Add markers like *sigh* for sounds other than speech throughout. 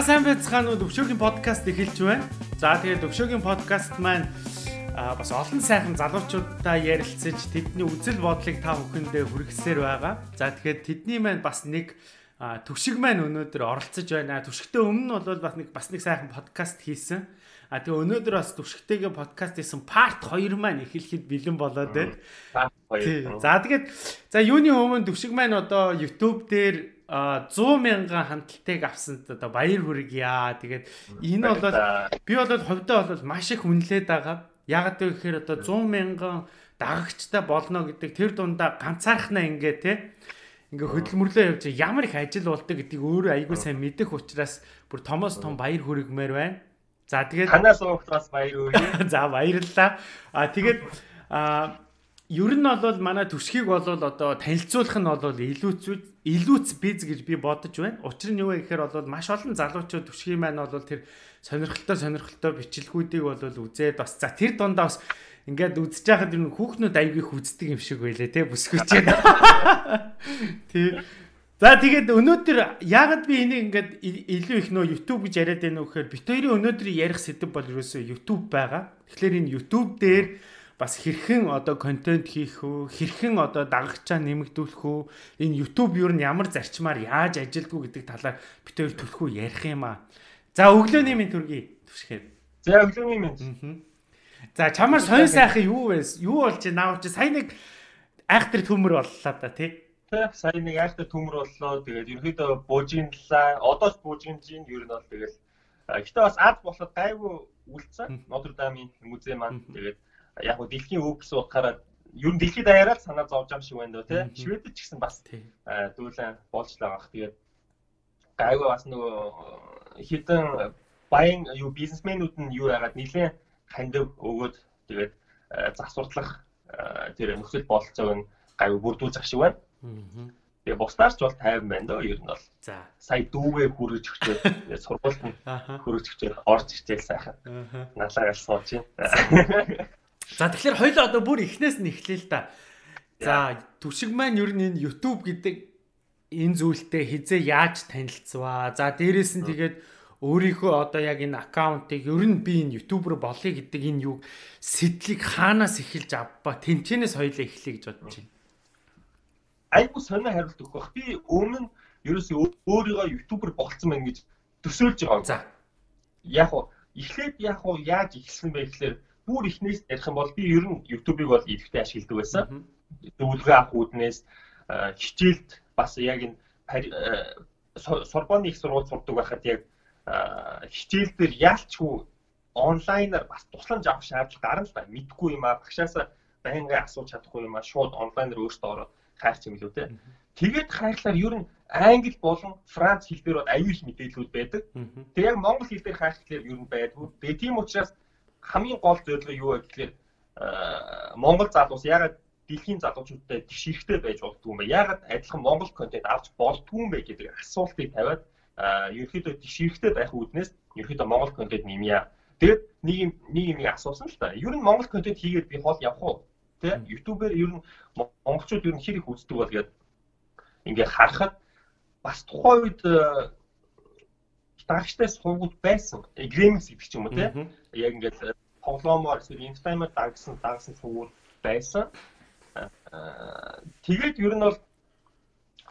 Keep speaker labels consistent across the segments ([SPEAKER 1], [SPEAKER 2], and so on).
[SPEAKER 1] За сайн байцгаана уу Төвшөөгийн подкаст эхэлж байна. За тэгээд Төвшөөгийн подкаст маань бас олон сайхан залуучуудаа ярилцаж тэдний үзэл бодлыг та бүхэндээ хүргэсээр байгаа. За тэгэхээр тэдний маань бас нэг төвшиг маань өнөөдөр оролцож байна. Төвшигтэй өмнө нь бол бас нэг бас нэг сайхан подкаст хийсэн. А тэгээ өнөөдөр бас төвшигтэйгээ подкаст хийсэн part 2 маань эхлэхэд бэлэн болоод байна. За тэгээд за юуны өмнө төвшиг маань одоо YouTube дээр 100 мянган хандлтыг авсанд одоо баяр хүргье. Тэгээд энэ бол би бол хувьдаа бол маш их үнэлээд байгаа. Яг гэхээр одоо 100 мянган дагагчтай болно гэдэг тэр дундаа ганцаархнаа ингээ те ингээ хөдөлмөрлөө явж ямар их ажил болдог гэдгийг өөрөө айгүй сайн мэдэх учраас бүр томоос том баяр хүргэмээр байна. За тэгээд
[SPEAKER 2] танаас уухтаас баяр хүргэе. *laughs*
[SPEAKER 1] За баярлалаа. А тэгээд а ер нь бол манай төсхийг бол одоо танилцуулах нь бол илүү илүүц биз гэж би бодож байна. Учир нь юу вэ гэхээр бол маш олон залуучууд төсхийн маань бол тэр сонирхолтой сонирхолтой бичлэгүүдийг бол үзээд бас за тэр дундаа бас ингээд үзэж байхад ер нь хүүхнүүд аягүй хүздэг юм шиг байлээ те бүсгүйч. *laughs* Тий. За тэгээд өнөөдөр яагаад би энийг ингээд илүү их нөө YouTube гэж яриад байна вэ гэхээр бит хоёрын өнөөдөр ярих сэдв бол ерөөсөө YouTube байгаа. Тэгэхээр энэ YouTube дээр бас хэрхэн одоо контент хийх үү, хэрхэн одоо дагагчаа нэмэгдүүлэх үү, энэ YouTube юу нь ямар зарчмаар яаж ажилдгүү гэдэг талаар бид хоёр төлхөө ярих юм аа. За өглөөний минь төргий түшгээр.
[SPEAKER 2] За өглөөний минь.
[SPEAKER 1] За чамаар сонь сайхан юу вэ? Юу болж наав чи сайн нэг айхтар төмөр боллоо да тий.
[SPEAKER 2] Тэг сайн нэг айхтар төмөр боллоо. Тэгээд ерөөдөө буужинлаа. Одоо ч буужинж ийн ер нь бол тэгэл. Гэтэ бас ад болоход гайгүй үлдсэн. Notre Dame-ийн музей маань тэгээд яг гоо дэлхийн өв гэсэн утгаараа ер нь дэлхийд даяараа санаа зовж байгаа шиг байна дөө тий. Шведэд ч гэсэн бас дүүлэн болж л байгаа. Тэгээд гайгүй бас нөгөө хитэн баян юу бизнесмэнүүд нь юу яагаад нэлээд хандив өгөөд тэгээд засвартлах тэр нөхцөл бололцоог нь гайгүй бүрдүүлж ах шиг байна. Тэгээ бусдаарч бол тайван байна дөө ер нь бол. За сая дүүгээ хүргэж өчөөд сургуульд нь хүргэж өчөөд орж ирчихэл сайхан. Налаагаар сууж байна.
[SPEAKER 1] За тэгэхээр хоёул одоо бүр эхнээс нь эхлэе л да. За түшиг маань ер нь энэ YouTube гэдэг энэ зүйлтэй хизээ яаж танилцваа. За дээрэс нь тэгээд өөрийнхөө одоо яг энэ аккаунтыг ер нь би энэ ютубер болъё гэдэг энэ юу сэтлийг хаанаас эхэлж авба тэнцэнээс хоёлаа эхлэе гэж бодож байна.
[SPEAKER 2] Айгу сонио хариулт өгөх бах. Би өмнө нь ерөөсөө өөрийгөө ютубер болцсон байна гэж төсөөлж байгаа. За. Яг уу эхлээд яг уу яаж эхэлсэн бэ гэхээр бүр ихнээс ярих юм бол би ер нь YouTube-ыг бол идэвхтэй ашигладаг байсан. Зөвлөгөө авах үүднээс хичээлд бас яг энэ Сорбоны их сургууль сурдаг байхад яг хичээл дээр яалчгүй онлайнаар бас тусламж авах шаардлага гарна л да. Мэдхгүй юм а багшаасаа байнгын асууж чадахгүй юм а шууд онлайнаар өөртөө ороод хайрч юм лүү те. Тэгээд хайрлаар ер нь англи болон франц хэл дээр бол аюул их мэдээллүүд байдаг. Тэг яг монгол хэл дээр хайрх хэлээр ер нь байдгүй. Тэгээ тийм учраас хамгийн гол зорилго юу вэ гэхээр Монгол залуус ягаад дэлхийн залуучуудтай тэгш хэрэгтэй байж болдгүй юм бэ? Ягаад адилхан Монгол контент авч болдгүй юм бэ гэдэг асуултыг тавиад ерөөхдөө тэгш хэрэгтэй байх үүднээс ерөөхдөө Монгол контент нэмье. Тэгээд нэг юм нэг юм асуусан л та. Ер нь Монгол контент хийгээд би хол явах уу? Тэ? YouTube-ээр ер нь монголчууд ер нь хэр их үздэг бол гээд ингээ харахад бас тухайн үед дагагчтай сувгууд байсан. Грэмикс гэдэг ч юм уу те. Яг ингээд тоглоомоор эсвэл инфтаймер дагсан дагсан сувгууд байсан. Тэгээд ер нь бол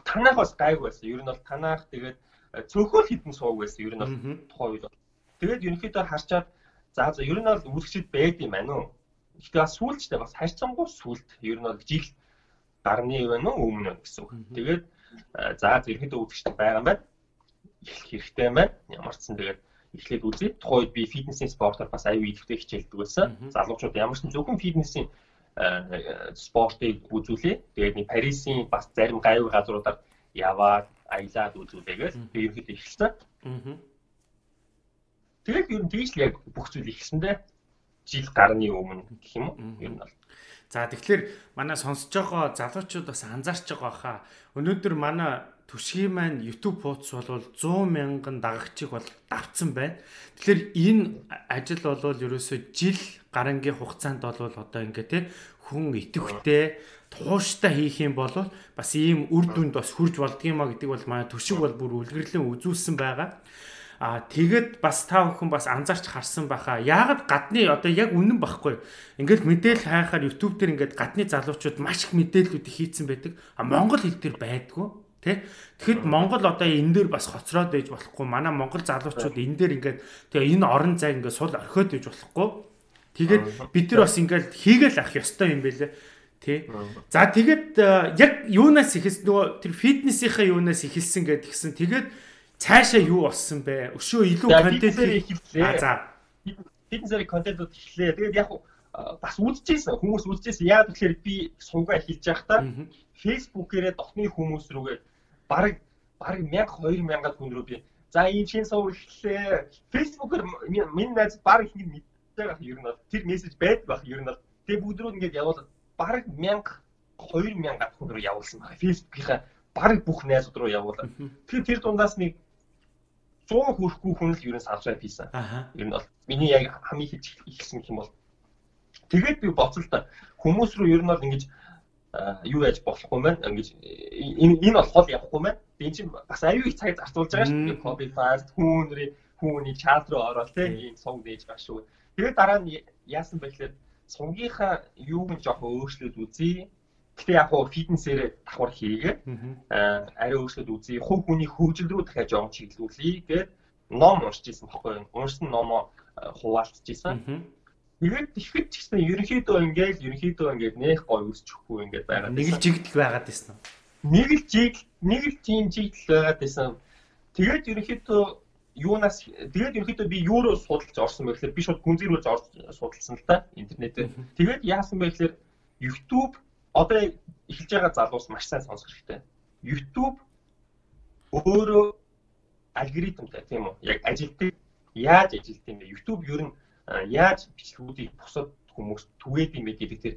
[SPEAKER 2] танах бас гайг байсан. Ер нь бол танах тэгээд цөөхөл хідэн сууг байсан. Ер нь бол тухайн үед. Тэгээд ерөнхийдөө харчаад за за ер нь бол үүрэгчд байд юм байна уу? Гэхдээ бас сүүлчтэй бас харьцангуй сүлд ер нь бол жил гарны байна уу өмнө гэсэн үг. Тэгээд за ерөнхийдөө үүрэгчд байгаа юм байна эхлэх хэрэгтэй юм байна. Ямар ч сан тэгээд эхлээд үзье. Тухайн үед би фитнесийн спортоор бас аюу идэвхтэй хичээлдэг байсан. Залуучууд ямар ч зөвхөн фитнесийн спортыг үзүүлээ. Тэгээд нэг Парисын бас зарим гайвуу газруудаар яваад аялаад үзүүлээгээл би ерөөхдөө эхэлсэн. Тэгээд ер нь тийш л яг бүх зүйл эхэлсэндээ жил гарны өмнө гэх юм уу? Ер нь бол
[SPEAKER 1] За тэгэхээр манай сонсож байгаа залуучууд бас анзаарч байгаа хаа. Өнөөдөр манай Түшгийн маань YouTube хуудас бол 100 мянган дагагчийг бол давцсан байна. Тэгэхээр энэ ажил бол ерөөсөө жил гарангийн хугацаанд бол одоо ингээ те хүн идэвхтэй тууштай хийх юм бол бас ийм үр дүнд бас хүрж болдгиймаа гэдэг бол манай төшиг бол бүр үлгэрлэн үзүүлсэн байгаа. Аа тэгэд бас та бүхэн бас анзаарч харсан байхаа. Яагаад гадны одоо яг үнэн багхгүй. Ингээд мэдээлэл хайхаар YouTube дээр ингээд гадны залуучууд маш их мэдээллүүдийг хийцэн байдаг. А Монгол хэл дээр байдгүй. Тэ? Тэгэхэд Монгол одоо энэ дээр бас хоцроод ээж болохгүй. Манай Монгол залуучууд энэ дээр ингээд тэгээ энэ орон зай ингээд сул орхиод ээж болохгүй. Тэгээд бид нар бас ингээд хийгээл ах ёстой юм байлээ. Тэ. За тэгээд яг юунаас ихэлс нөгөө тэр фитнесийнхаа юунаас ихэлсэн гэдгсэн. Тэгээд цаашаа юу болсон бэ? Өшөө илүү
[SPEAKER 2] контент хийлээ. А за. Фитнесээр контентууд эхлэе. Тэгээд яг бас үзчихсэн хүмүүс үзчихсэн. Яг тэгэхээр би сувгаа эхэлж байхдаа Facebook-ээрээ дотны хүмүүс рүүгээ баг баг 1000 2000 хүн рүү би за ийм шин суур эхлэе. Facebook-оор миний найз баг их нэг мэддэг байх ер нь бол тэр мессеж байдаг байх ер нь бол тэгээ бүгд рүү ингээд явуулаад бараг 1000 2000 хүн рүү явуулсан байна. Facebook-ийнхаа бараг бүх найзууд руу явуулаад. Тэгэхээр тэр дундаас нэг 100 хүрэхгүй хүн л ер нь сабскрайб хийсэн. Ер нь бол миний яг хамгийн хийж ихсэн юм бол тэгээд би боцолтой хүмүүс рүү ер нь бол ингэж юу яаж болохгүй мэн ингэж энэ энэ бол хол явахгүй мэн. Би чинь бас аюу их цаг зарцуулж байгаа шүү дээ. Copy fast хүүнри хүүний чат руу ороод тийм ийм сувг нээж байгаа шүү. Тэгээд дараа нь яасан бэ гэхээр сунгийнхаа юуг нь жоохон өөрчлөөд үзье. Гэтэ яг хуу фитнесээр давхар хийгээ. Аа ари өөрчлөөд үзье. Хувь хүний хөгжил рүү дахиад жоохон чиглүүлье гэд ном уншиж исэн баггүй. Уншсан номоо хуваалцчихсан. Тэгээд тэгэхэд ч гэсэн ерөнхийдөө ингээд ерөнхийдөө ингээд нэх гой үсчихгүй ингээд байгаа.
[SPEAKER 1] Нэг л жигдэл байгаад байсан.
[SPEAKER 2] Нэг л жигдэл нэг л тийм жигдэл байгаад байсан. Тэгээд ерөнхийдөө юунаас тэгээд ерөнхийдөө би юу руу судалж орсон гэхээр би шууд гүнзгий рүү орж судалсан л та интернетээр. Тэгээд яасан бэ гэхээр YouTube одоо эхэлж байгаа залуус маш сайн сонсох хэрэгтэй. YouTube өөрөө алгоритмтай тийм үү? Яг ажилтдаг яаж ажилтдаг юм бэ? YouTube ер нь яаж бичлэгүүдийг бусад хүмүүст түгээд юм бэ гэдэг тэр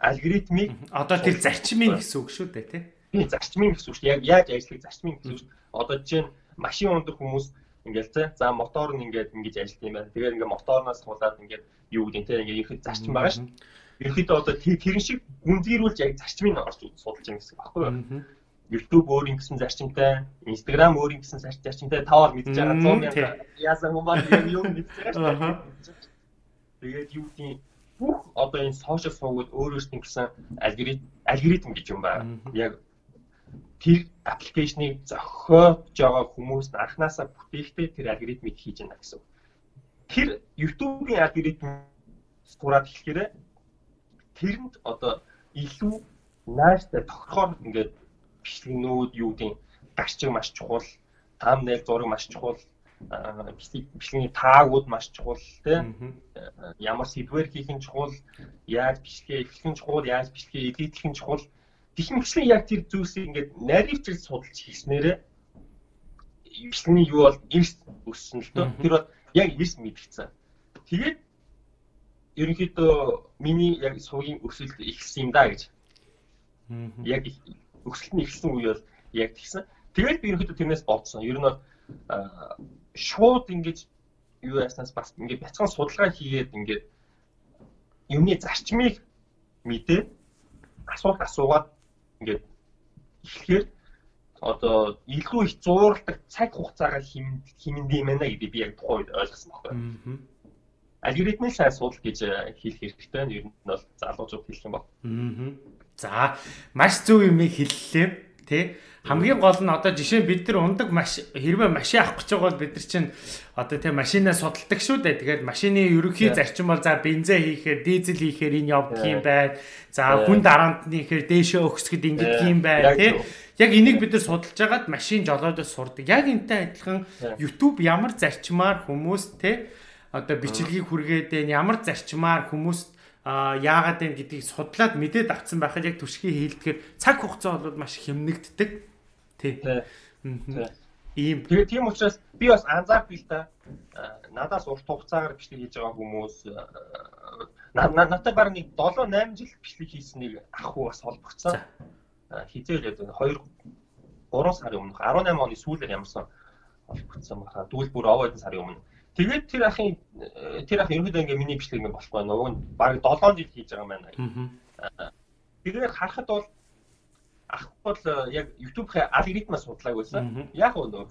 [SPEAKER 2] алгоритмыг
[SPEAKER 1] одоо тэр зарчмын гэсэн үг шүү дээ тий.
[SPEAKER 2] Би зарчмын гэсэн үг шүү. Яг яаж ажиллах зарчмын гэсэн үг. Одоо жишээ нь машин ундаг хүмүүс Ингээл тэ за мотор нь ингээд ингэж ажиллах юм байна. Тэгээд ингээд моторноос хулаад ингээд юу гэдэг тэ ингээд ихэд зарчим байгаа шүү. Ерөнхийдөө одоо тэрэн шиг гүнзгийрүүлж яг зарчмыг орж судалж байгаа гэсэн баггүй юу? YouTube өөрийн гэсэн зарчимтай, Instagram өөрийн гэсэн зарчимтай таваар мэдж байгаа 100 мянга яасан юм байна юм мэдж байгаа шүү. Тэгээд юу гэдэг бүх одоо энэ сошиал сувгууд өөрөөсөө гэсэн алгоритм алгоритм гэж юм байна. Яг тэр аппликейшнийг зохиож байгаа хүмүүс анханасаа бүтээхдээ тэр алгоритмыг хийж яана гэсэн. Тэр YouTube-ийн алгоритм сураад эхлэхээр тэрэнд одоо илүү нааштай тогтхоор ингээд бичлэгнүүд юу гэдэг гарчиг маш чухал, thumbnail зураг маш чухал, бичлэгийн таагууд маш чухал тийм ямар сэдвэр хийх нь чухал, яаж бичлэгээ эхлэх нь чухал, яаж бичлэгээ эдгэх нь чухал Тэгмэгчлэн яг тэр зүйлсийг ингээд наривчл судалж хийснээрээ бичлэгийн юу бол эрс өссөн л дөө. Тэр бол яг эрс мэдгцэн. Тэгээд ерөнхийдөө миний яг сувгийн өсөлт ихсэн юм да гэж. Яг өсөлт нь ихсэн үе бол яг тэгсэн. Тэгээд би ерөнхийдөө тэрнээс бодсон. Ер нь бол шууд ингэж юу яснаас бас ингээд бяцхан судалгаа хийгээд ингээд юмны зарчмыг мэдээ асуулт асуугаад ингээд эхлэхээр одоо илүү их зуурладаг цаг хугацаагаар хэмнэнд юм байна гэдэг би яг тухайн үед ойлгосон байхгүй. Алгоритмын сайн судал гэж хэлэх хэрэгтэй нь ер нь бол залуучууд хэлэх юм байна.
[SPEAKER 1] За маш зөв юм хэллээ. Тэ хамгийн гол нь одоо жишээ бид нар ундаг маш хэрвээ машин авах гэж байгаа бол бид нар чинь одоо тэ машинаа судалдаг шүү дээ. Тэгээд машины ерөнхий зарчим бол за бензин хийхээр, дизель хийхээр энэ явдаг юм байна. За хүн дараанд нь хийхээр дээшээ өгсгöd ингэдэг юм байна тий. Яг энийг бид нар судалж агаад машин жолоодос сурдаг. Яг энтэй адилхан YouTube ямар зарчмаар хүмүүс тэ одоо бичлэгийг хүргээд ямар зарчмаар хүмүүст яагаад вэ гэдгийг судлаад мэдээд авсан байхад яг түшгийн хийлдэхээр цаг хугацаа бол маш хэмнэгддэг. Тий.
[SPEAKER 2] Ийм. Тэгээ тийм учраас би бас анзаардаг л да. Надаас урт хугацаагаар бичлэг хийж байгаа хүмүүс надад баг нэг 7 8 жил бичлэг хийснийг ах уу бас холбогцсон. Хизээ л 2 3 сарын өмнө 18 оны сүүлээр ямарсан холбогдсон баха. Дүүл бүр овоод сарын өмнө Тэгээд тэр ахын тэр ах ерөнхийдөө ингээ миний бичлэг ингээ болохгүй нөгөө нь баг 7 жил хийж байгаа юм байна. Тэгээд харахад бол ах бол яг YouTube-ийн алгоритмаа судлааг байсан. Яг нөгөө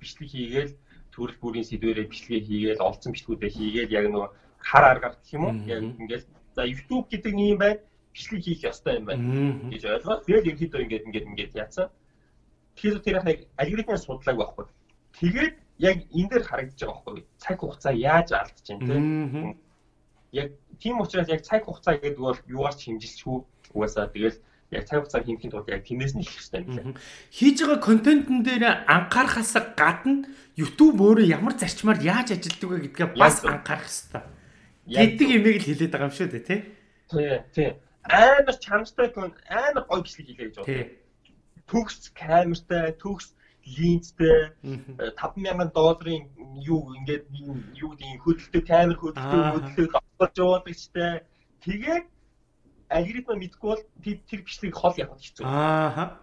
[SPEAKER 2] бичлэг хийгээл төрөл бүрийн сэдвэрээ бичлэгээ хийгээл олцсон бичлгүүдээ хийгээл яг нөгөө хар аргаар гэх юм уу яг ингээд за YouTube гэдэг юм байна бичлэг хийх ёстой юм байна гэж ойлгоод тэгээд ерөнхийдөө ингээд ингээд ингээд яатсан. Тэгэхээр тэр яг алгоритмыг судлааг байхгүй. Тэгээд яг энэ дээр харагдаж байгаа байхгүй. Цаг хугацаа яаж алдаж байна те. Яг тийм учраас яг цаг хугацаа гэдэг бол юугаар ч хэмжилчихгүй угаасаа тэгэл яг цаг хугацаа хэмхийн тулд яг тэнээс нь их хэрэгтэй юм лээ.
[SPEAKER 1] Хийж байгаа контентын дээр анхаарахаас гадна YouTube өөрөө ямар зарчмаар яаж ажилладаг вэ гэдгээ бас анхаарах хэрэгтэй. Гэдэг имийг л хэлээд байгаа юм шүү дээ тий.
[SPEAKER 2] Тий, тий. Амар чанартай амар гоё бичлэг хийлээ гэж бодлоо. Төгс камертай, төгс линзтэй 5000 долларын юу ингээд юу гэдэг хөдөлтөй камер хөдөлтөй хөдөлтөй давтарч явуудагчтай тэгээд алгоритм мэдгүй бол тэр бичлэгийг хол явах хэцүү. Аа.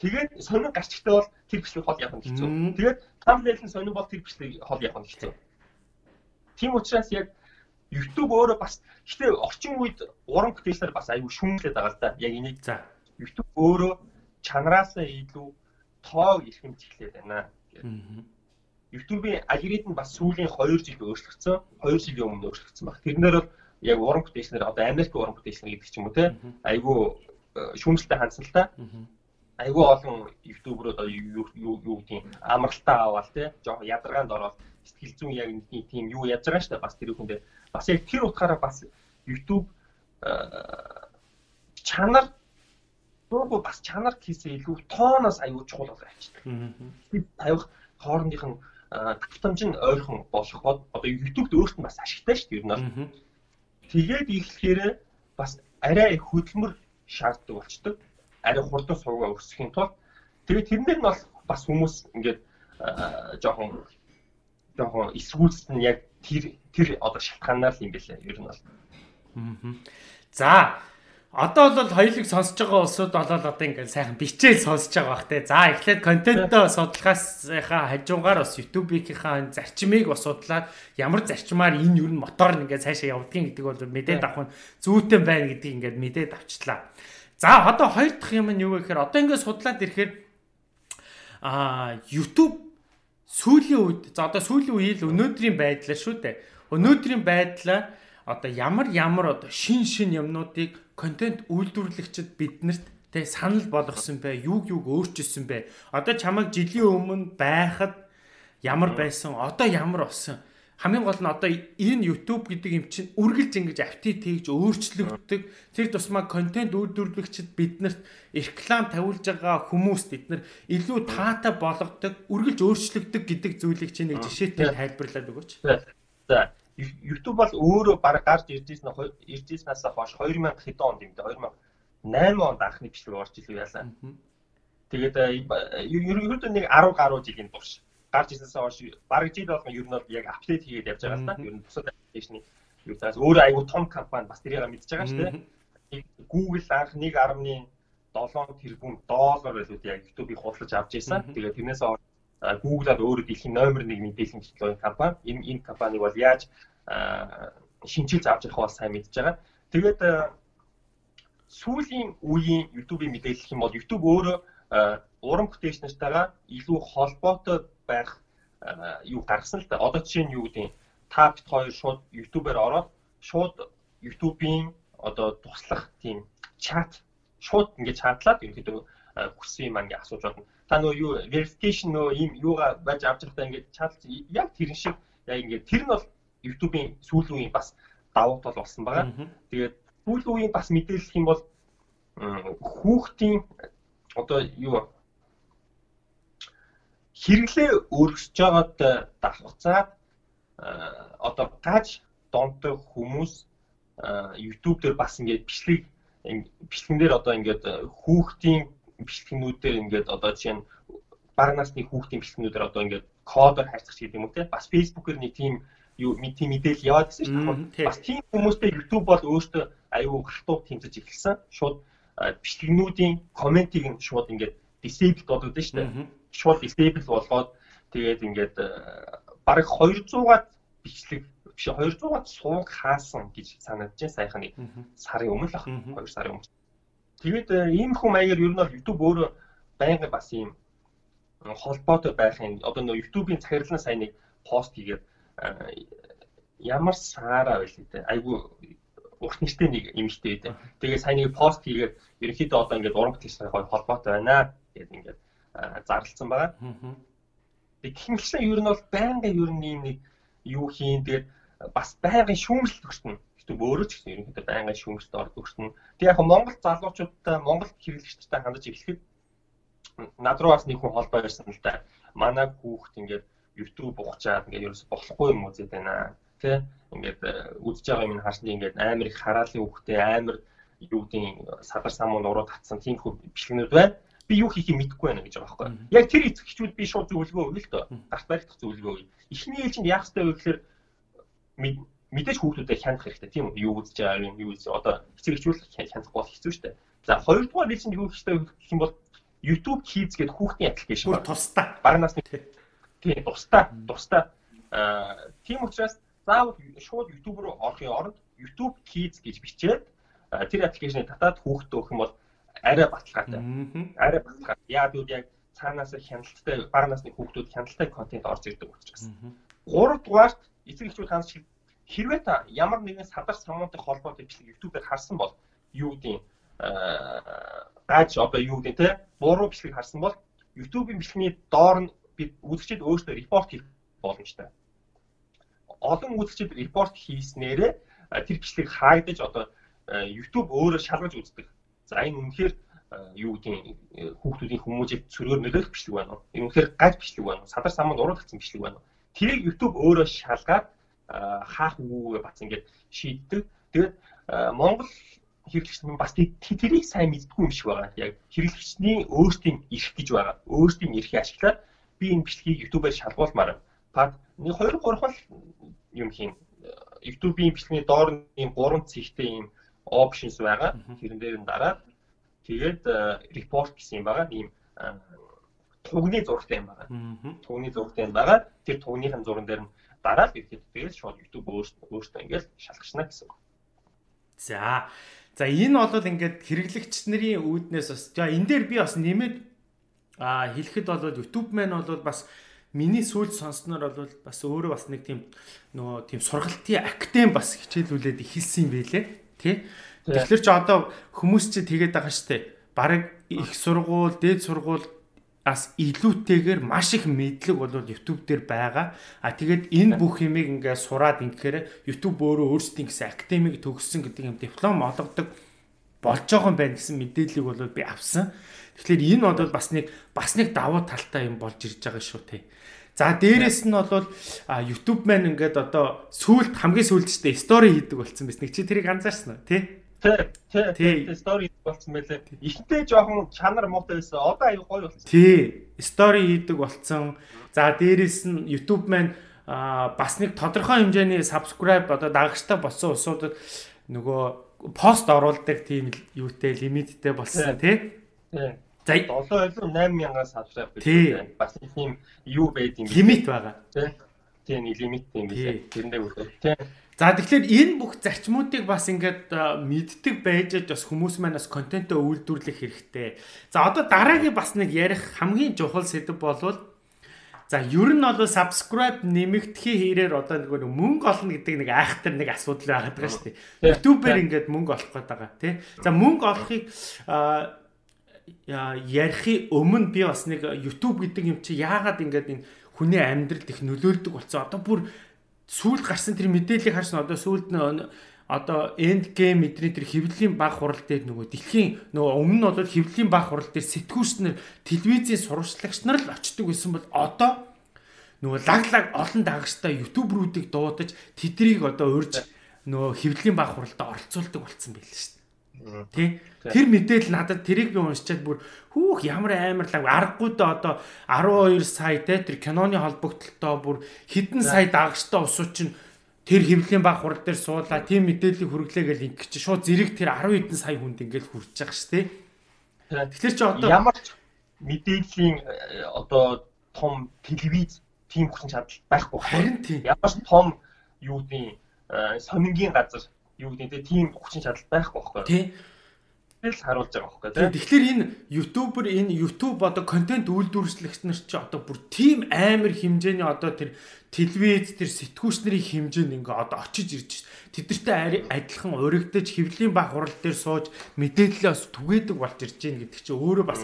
[SPEAKER 2] Тэгээд сонин гарчтай бол тэр бичлэгийг хол явах хэцүү. Тэгээд thumbnail нь сонин бол тэр бичлэгийг хол явах хэцүү. Тийм учраас яг YouTube өөрөө бас гэтээ орчин үед уран бүтээлээр бас аюу шүүмлээд байгаа л да. Яг энийг за YouTube өөрөө чанараасаа илүү тоог илхэм чиглээд байна. YouTube-ийн алгоритм бас сүүлийн 2 жил өөрчлөгдсөн. 2 жилийн өмнө өөрчлөгдсөн баг. Тэрнээр бол яг уран бүтээлчнэр одоо Америк уран бүтээлчнэр гэдэг ч юм уу те айгүй э, шүүмжлэлтэй хандсан л та. Айгүй олон одоо юу юу гэдэг амралтаа аваад те жоохон ядаргаанд ороод сэтгэл зүйн яг нэг тийм юу яаж байгаа штэ бас тэр хүндээ бас яг тэр утгаараа бас YouTube э, чанар дуугүй бас чанар хийсээ илүү тооноос аюул чухал болоо авчдаг. Бид тавих хоорондынх нь э, тавтамж нь ойрхон болох бод одоо YouTube-д өөрт нь бас ашигтай шүү дээ ер нь Тэгээд ихлэхээр бас арай хөдөлмөр шаарддаг болчдөг. Арай хурдан сувгаа өсөхийн тулд тэгээд тэрнээр нь бол бас хүмүүс ингээд жоохон жоохон эсвүүлсэн яг тэр тэр одоо шалтгаанаар юм бэлээ ер нь бол.
[SPEAKER 1] За Одоо бол хоёулыг сонсож байгаа улсууд бол одоо ингээд сайхан бичээл сонсож байгаа бах те. За эхлээд контентоо судлахаасынхаа хажуугаар бас YouTube-ийнхаа зарчмыг бас судлаад ямар зарчмаар энэ юу н мотор ингээд цаашаа явдгийг гэдэг бол мэдээд авах нь зүйтэй байна гэдгийг ингээд мэдээд авчлаа. За одоо хоёр дахь юм нь юу вэ гэхээр одоо ингээд судлаад ирэхээр а YouTube сүүлийн үед за одоо сүүлийн үеийн өнөөдрийн байдлаар шүү дээ. Өнөөдрийн байдлаар одоо ямар ямар одоо шин шин юмнуудыг контент үйлдвэрлэгчид биднэрт тэг санал болгосон бай, юуг юуг өөрчилсөн бай. Одоо чамайг жилийн өмнө байхад ямар байсан, одоо ямар болсон. Хамгийн гол нь одоо энэ YouTube гэдэг юм чинь үргэлж ингэж апдейт хийж өөрчлөгддөг. Тэр тусмаа контент үйлдвэрлэгчид биднэрт реклам тавиулж байгаа хүмүүст эднэр илүү таатай болгодог, үргэлж өөрчлөгдөг гэдэг зүйлийг чинь нэг жишээтэй тайлбарлаад өгөөч.
[SPEAKER 2] За YouTube бол өөрөө баг гарч иржсэн иржсэнээс хойш 2000 хэдэн онд юм дээ 2008 онд анхны бичлэг орж илүү яалаа. Тэгээд ерөнхийдөө нэг 10 гаруй жилийн турш гарч ирсэнээс хойш баг жил болгон ер нь бол яг апдейт хийгээд явж байгаа л та. Ер нь бусад аппликейшны юу цаас өөрөө аягүй том компани бас тэрийг мэдж байгаа шүү дээ. Google анх 1.7 тэрбум доллар байлууд яг YouTube-ийг худалдаж авч ирсэн. Тэгээд тэрнээс хойш Google-аар өөрөө дэлхийн номер 1 мэдээллийн технологийн компани. Энэ энэ компаниг бол яаж шинжилж авч явах бол сайн мэдж байгаа. Тэгээд сүүлийн үеийн YouTube-ийн мэдээлэл юм бол YouTube өөрөө уран бүтээлч нартайгаа илүү холбоотой байх юу гаргасан л да. Одоо жишээ нь юу гэдэг та бит хоёр шууд YouTube-аар ороод шууд YouTube-ийн одоо туслах тийм чат шууд ингэж чатлаад ерөнхийдөө хүссэн юм аа асууж болно. Та нөө юу verification нөө ийм юугаа байж авч байхдаа ингэж чатлж яг тэр шиг яг ингэ тэр нь бол YouTube-ийн сүүлийн үеийн бас давуу тал болсон байгаа. Тэгээд сүүлийн үеийн бас мэдээлэх юм бол хүүхдийн одоо юу хэрэглээ өргөсөж байгаад давхцаад одоо гаж донтой хүмүүс YouTube дээр бас ингээд бичлэг бичлэгэн дээр одоо ингээд хүүхдийн бичлэгнүүдээр ингээд одоо жишээ нь бага насны хүүхдийн бичлэгнүүдээр одоо ингээд кодоор хайрцах гэдэг юм уу те бас Facebook-ээр нэг тийм юу тийм мэдээлэл яваад гэсэн дээ. Бас тийм хүмүүстэй YouTube бол өөртөө аюу хатуу тэмцэж эхэлсэн. Шууд бичлэгнүүдийн комментиг нь шууд ингээд disable болгоод шүү дээ. Шууд disable болгоод тэгээд ингээд бараг 200-аад бичлэг биш 200-аад сууг хаасан гэж санагдаж байна сайхан нэг сарын өмнө л ах 2 сарын өмнө. Тэгээд ийм хүн маягаар ер нь бол YouTube өөрөө байнга бас ийм холбоотой байхын одоо нөө YouTube-ийн захирлын сайн нэг пост хийгээд ямар саараа байл гэдэг. Айгу урт нэртэй нэг эмэгтэй байдаг. Тэгээ сайн нэг пост хийгээд ерөнхийдөө одоо ингээд уран бүтээлчтэй холбоотой байна гэдэг ингээд зарлцсан байгаа. Тэг гихмэлсэн ер нь бол байнгын ер нь нэг юу хийн тэгээд бас байнгын шүүмжлэлт өгсөн. Гэтэ өөрөө ч гэсэн ерөнхийдөө байнгын шүүмжлэлт орд өгсөн. Тэг яг Монгол залуучуудтай Монгол хэрэглэгчтэй хандаж эхлэхэд над руу бас нэг хүн холбоо ирсэн л да. Манай хүүхд ингээд YouTube ухчаад ингээд ерөөс болохгүй юм үзээд байна. Тэ ингээд үдж байгаа юм харсны ингээд амар их хараалын хүүхдээ амар юу гэдэг садар самуун уруу татсан тийм хөө бичлэгнүүд байна би юу хийхийг мэдэхгүй байна гэж байгаа байхгүй. Яг тэр эцэгчүүд би шууд зөвлөгөө өгнө л доо. Гарт баригдах зөвлөгөө өгье. Эхний ээлжинд яах ёстой вэ гэхээр мэдээж хүүхдүүдэд хянах хэрэгтэй тийм үү? Юу үзэж байгаа юм, юу үзэж одоо эцэг эхчүүл хянах бол хэцүү шүү дээ. За хоёрдугаар ээлжинд юу хэрэгтэй гэх юм бол YouTube Kids гэдэг хүүхдийн аппликейшн
[SPEAKER 1] байна. Тусдаа.
[SPEAKER 2] Бага насны тийм тусдаа, тусдаа. Аа тийм учраас заавал шууд YouTube руу орохын оронд YouTube Kids гэж бичээд тэр аппликейшнийг татаад хүүхдэд өгөх юм бол арай баталгаатай. Арай баталгаатай. Яа гэвэл яг цаанаас хяналттай бага насны хүүхдүүд хяналттай контент орж ирдэг учраас. Гурав дугаарт эцэг эхчүүд ханаас хэрвээ та ямар нэгэн садар самуунтай холбоотой бичлэг YouTube-ээр харсан бол юу гэдэг гаж одоо юу гэдэг те буруу бичлэг харсан бол YouTube-ийн бичлэгний доор нь бид үзэгчид өөрсдөө репорт хийх боломжтой. Олон үзэгчид репорт хийснээрээ тэр бичлэг хаагдаж одоо YouTube өөрөө шалгаж үздэг За энэ үнэхээр юу гэдгийг хүүхдүүдийн хүмүүжийг цөрөөр нөлөөлөх бичлэг байна уу? Энэ үнэхээр гаж бичлэг байна уу? Садар саманд уруу татсан бичлэг байна уу? Тэрийг YouTube өөрөө шалгаад хаах үгүйгээ бац ингээд шийддэг. Тэгээд Монгол хэрэглэгч нь бас тэрийг сайн мэддэггүй юм шиг байгаа. Яг хэрэглэгчний өөртөө ирэх гэж байгаа. Өөртөө ирэхийг ашиглаад би энэ бичлэгийг YouTube-аар шалгуулмаар. Пад нэг 2 3 юм хийн. YouTube-ийн бичлэгийн доор ийм 3 цэгтэй ийм options байгаа. Тэрэн дээр нь дараад тэгээд report гэсэн юм байгаа. Ийм тугны зурагтай юм байгаа. Тугны зурагтай юм байгаа. Тэр тугныхын зуран дээр нь дараад ирэхэд тэгээд шууд YouTube өөртөө өөртөө ингээд шалгачна гэсэн.
[SPEAKER 1] За. За энэ бол ингээд хэрэглэгч нарын үүднээс бас за энэ дээр би бас нэмээд а хэлэхэд бол YouTube маань бол бас миний сүйд сонссноор бол бас өөрөө бас нэг тийм нөгөө тийм сургалтын актем бас хичээлүүлээд ихэлсэн юм байлээ тий. Тэгэхээр ч одоо хүмүүс чи тэгээд байгаа штэ. Бараг их сургууль, дээд сургууль ас илүүтэйгээр маш их мэдлэг бол YouTube дээр байгаа. А тэгээд энэ бүх юмыг ингээ сураад ингэхээр YouTube өөрөө өөрсдийн гэсэн академик төгссөн гэдэг юм диплом олгодог болж байгаа юм байна гэсэн мэдээллийг бол би авсан. Тэгэхээр энэ бол бас нэг бас нэг давуу талтай юм болж ирж байгаа шүү те. За дээрэс нь бол YouTube маань ингээд одоо сүүлд хамгийн сүүлд ч дээ стори хийдэг болсон байсан. Нэг чи тэрийг анзаарсан уу тий?
[SPEAKER 2] Тий, тий, стори болсон байлээ. Ихтэй жоохон чанар муутай байсан. Одоо аюу гоё болсон.
[SPEAKER 1] Тий, стори хийдэг болсон. За дээрэс нь YouTube маань бас нэг тодорхой хэмжээний subscribe одоо дагагчтай болсон усуудад нөгөө пост оруулдаг тийм юутэй лимиттэй болсон тий.
[SPEAKER 2] Тий. За 7.8 мянган сабскрайб гэдэг бас тийм юу байд юм
[SPEAKER 1] лимит байгаа.
[SPEAKER 2] Тийм лимит юм билээ. Тэрэндээ үлээ. Тийм.
[SPEAKER 1] За тэгэхээр энэ бүх зарчмуудыг бас ингээд мэддэг байж бас хүмүүс маань бас контентоо үйлдвэрлэх хэрэгтэй. За одоо дараагийн бас нэг ярих хамгийн чухал сэдв болвол За ер нь бол subscribe нэмэгдэхин хэрээр одоо нэг мөнгө олно гэдэг нэг айхтар нэг асуудал байгаад байгаа шүү дээ. YouTube-ээр ингээд мөнгө олох гээд байгаа тий. За мөнгө олохыг ярихын өмнө би бас нэг YouTube гэдэг юм чи яагаад ингээд энэ хүний амьдралд их нөлөөлдөг болсон. Одоо бүр сүүлд гарсан тэр мэдээллийг харсан одоо сүүлд нь одоо end game эдний тэр хөвлийн баг хурал дээр нөгөө дэлхийн нөгөө өмнө нь бол хөвлийн баг хурал дээр сэтгүүлч нар телевизийн сурвалжлагч нар л очдөг байсан бол одоо нөгөө лаг лаг олон дагагчтай ютуберуудыг дуудаж тэдрийг одоо урьж нөгөө хөвлийн баг хуралдаа оролцуулдаг болсон байл шүү дээ. Тий. Тэр мэдээлэл надад тэрийг би уншичаад бүр хүүх ямар амар лаг аргагүй да одоо 12 сая те тэр киноны холбогдлолтоо бүр хэдэн сая дагагчтай усуу чинь тэр хөвлийн баг хурал дээр суулаа тийм мэдээллийг хүргэлээгээл ингэ чи шууд зэрэг тэр 10 хэдэн сая хүнд ингээл хүрч байгаа ш тий. Тэгэхээр чи одоо
[SPEAKER 2] ямар ч мэдээллийн э, одоо том телевиз тийм хүчин чадал байхгүй.
[SPEAKER 1] Харин тийм.
[SPEAKER 2] Ямар ч том юу гэдэг сонингийн газар юу гэдэг тийм хүчин чадал байхгүй байхгүй.
[SPEAKER 1] Тий.
[SPEAKER 2] Мэдээлэл харуулж байгаа байхгүй тийм.
[SPEAKER 1] Тэгэхээр энэ ютубер энэ YouTube одоо контент үйлдвэрлэгч нар чи одоо бүр тийм амар хэмжээний одоо тэр телевиз тэр сэтгүүчнэрийн хэмжээнд ингээ одоо очиж ирж тэдэртэй адилхан урагдаж хөвлийн баг хурал дээр сууж мэдээлэлээ бас түгээдэг болж ирж гин гэдэг чи өөрөө бас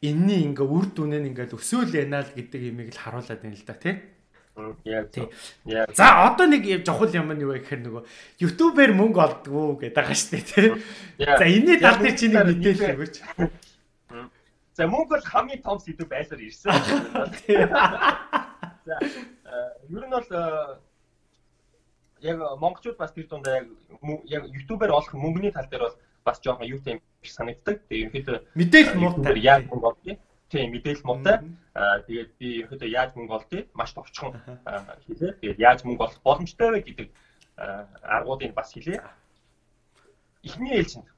[SPEAKER 1] энэний ингээ үр дүнээ ингээ өсөөл яана л гэдэг имийг л харуулад байна л да тийм. За одоо нэг жохол юм нь юу вэ гэхээр нөгөө ютубер мөнгө олдгоо гэдэг байгаа шүү дээ тийм. За энэний тал дээр чи нэг мэдээлэл өгөөч.
[SPEAKER 2] За мөнгө бол хамгийн том сэдв байсаар ирсэн. За ер нь бол яг монголчууд бас тэр дундаа яг яг ютубер олох мөнгөний тал дээр бол бас жоохон юу юм санагддаг. Тэгээ ерөнхийдөө
[SPEAKER 1] мэдээлэл муутай.
[SPEAKER 2] Яг мөнгө олдгоо тийм мэдээлэл муутай. Аа тэгээд би ерөөдөө яаж мөнгө олдъё? Маш товчхон хэлээ. Тэгээд яаж мөнгө олох боломжтой вэ гэдэг аргуудыг бас хэлээ. Эхний ээлжинд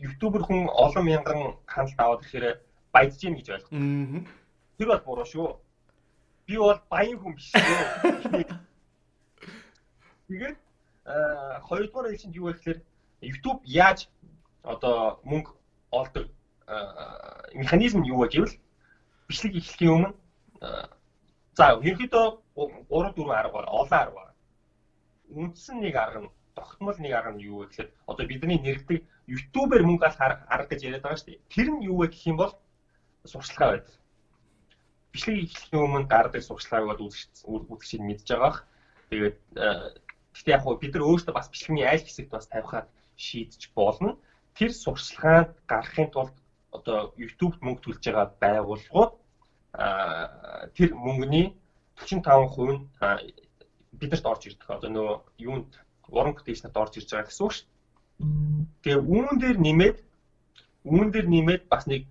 [SPEAKER 2] ютубер хүн олон мянган ханалт аваад ирэхээр баяжж гин гэж ойлгосон. Тэр бол буруу шүү. Би бол баян хүн биш. Тэгээд хоёрдугаар ээлжинд юу вэ гэхээр YouTube яаж одоо мөнгө олдог механизм юу вэ гэвэл бичлэг эхлэхийн өмнө за ерөнхийдөө 3 4 арга байна. Олон арга байна. Үндсэн нэг арга нь тогтмол нэг арга нь юу вэ гэхээр одоо бидний нэрдэг ютубер мөнгө алах арга гэж яриад байгаа шүү дээ. Тэр нь юу вэ гэх юм бол сурчлагаа байдаг. Бичлэг эхлэхийн өмнө гардаг сурчлагааг бол үзэгчид мэдж байгаах. Тэгээд гэхдээ яг бид нар өөрсдөө бас бичлэгийн айл хэсэгт бас тавихад шийдэж болно. Тэр сурчлагаа гаргахын тулд одоо YouTube-д мөнгө төлж байгаа байгууллагууд тэр мөнгөний 45% нь бидэрт орж ирдэг. Одоо нөгөө юунд уран бүтээчнэрт орж ирж байгаа гэсэн үг шүү. Тэгээ үүн дээр нэмээд үүн дээр нэмээд бас нэг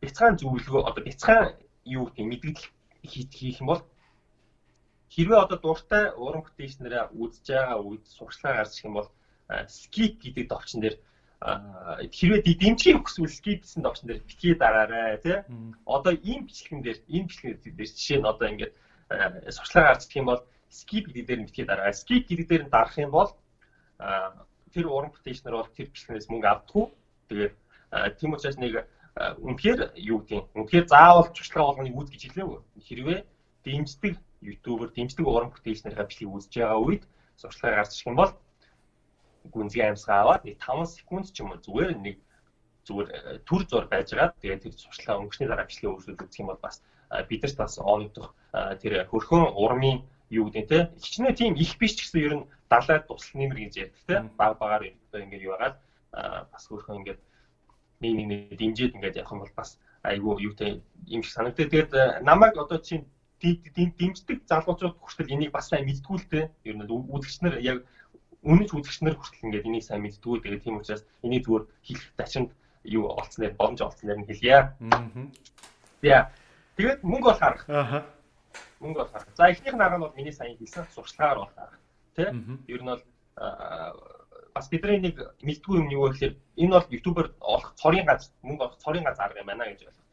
[SPEAKER 2] бяцхан зөвлөгөө одоо бяцхан юу гэдэг мэдгэл хийх юм бол хэрвээ одоо дуртай уран бүтээчнэрээ үзэж байгаа үед сурчлага гарч ирэх юм бол skip гэдэг товчон дээр хэрвээ дэмжих хүсвэл скипсэн опшн дээр битгий дараарай тий. Одоо ийм бичлэгэн дээр ийм бичлэгэн дээр жишээ нь одоо ингээд сурчлага ирэх юм бол skip гэдэг дээр битгий дараарай. Skip гэдэг дээр нь дарах юм бол тэр уран бүтээчнэр бол тэр бичлэгнээс мөнгө авдаггүй. Тэгээд тийм учраас нэг үнэхээр юу гэдэг юм. Үнэхээр заавал туршлага болгоныг үз гэж хэлээгүй. Хэрвээ дэмждэг ютубер, дэмждэг уран бүтээчнэрийн бичлэгийг үзэж байгаа үед сурчлага гарч ирэх юм бол гүнзгий амьсгаа аваад нэг 5 секунд ч юм уу зүгээр нэг зүгээр э, төр зур байжгаад тэгээд тэр сурчлага өнгөчний дараа бичлэгээ өөрчлөлт үзэх юм бол бас э, бидэрт бас оногдох э, тэр хөрхөн урмын юу гэдэг те хичнээн тийм их биш ч гэсэн ер нь далайд тусал нэмэр гэж ярьдаг те баг багаар ингээд юу байгаад бас хөрхөн ингээд нэг нэг нэг дэмжиж ингээд явах юм бол бас айгүй юутай юм шиг санагдав. Тэгээд намайг одоо чинь дэмждэг залуучууд хүртэл энийг бас сайн мэдтгүү л те. Ер нь үзэгчнэр яг үнэж үзэгчнэр хүртэл ингээд энийг сайн мэддгүү. Тэгээд тийм учраас энийг зүгээр хэлэх дачинд юу олцснээр боломж олцснээр нь хэлье. Аа. За. Тэгээд мөнгө бол харах. Аа. Мөнгө бол харах. За эхнийх нь арга нь бол миний сайн хэлсэн сурчлагаар бол харах. Тэ? Ер нь бол бас бидний нэг мэддгүй юм юу гэхээр энэ бол ютубер олох цорын гац мөнгө олох цорын гац арга юм байна гэж ойлгох.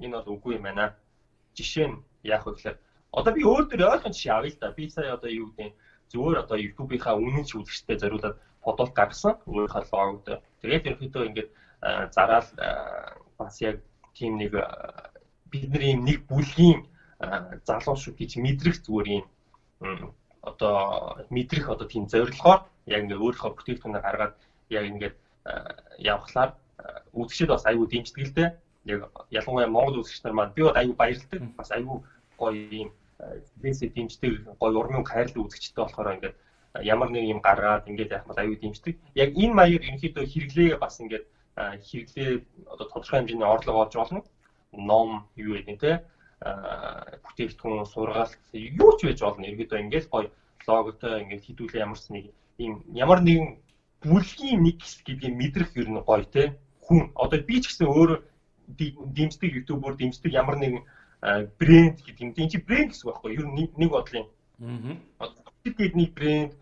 [SPEAKER 2] Энэ бол үгүй юм байна. Жишээ нь яах вэ гэхээр одоо би өөр дөр ойлгох жишээ авъя л да. Би сая одоо юу гэдэг зүгээр одоо YouTube-ийнхаа үнэн ч үзэгчтэй зориулаад фотог гаргасан өөрийнхөө логод. Тэгээд ерөнхийдөө ингээд зараал бас яг тийм нэг бидний нэг бүлгийн залуу шүү гэж мэдрэх зүгээр юм одоо мэдрэх одоо тийм зорилгоор яг ингээд өөрийнхөө бүтээгдэхүүнээ гаргаад яг ингээд явхлаар үзэгчд бас аюу дэмждэг л дээ. Яг ялангуяа Монгол үзэгч нар маань би бол аюу баярлдаг. Бас аюу гоё юм бизнесээ дэмждэг гоё урмын хайрлаг үзэгчтэй болохоор ингээд ямар нэг юм гаргаад ингээд яах мал аюу дэмждэг. Яг энэ маягаар ерөнхийдөө хэрэглээ бас ингээд хэрэглээ одоо тодорхой хэмжээний орлого олж болно. Ном юу гэдэг те бүтээгдэхүүн сургаалт юу ч байж болно. Ерөнхийдөө ингээд гоё логотой ингээд хідүүлээ ямарч нэг ийм ямар нэгэн бүлгийн нэг гэдгийг мэдрэх ер нь гоё те хүн одоо би ч гэсэн өөрөө дэмждэг ютубер дэмждэг ямар нэгэн брэнд гэдэг юм. Энд чи брэнд гэсэн үг байхгүй юу? Ер нь нэг бодлын. Аа. Нэг брэнд,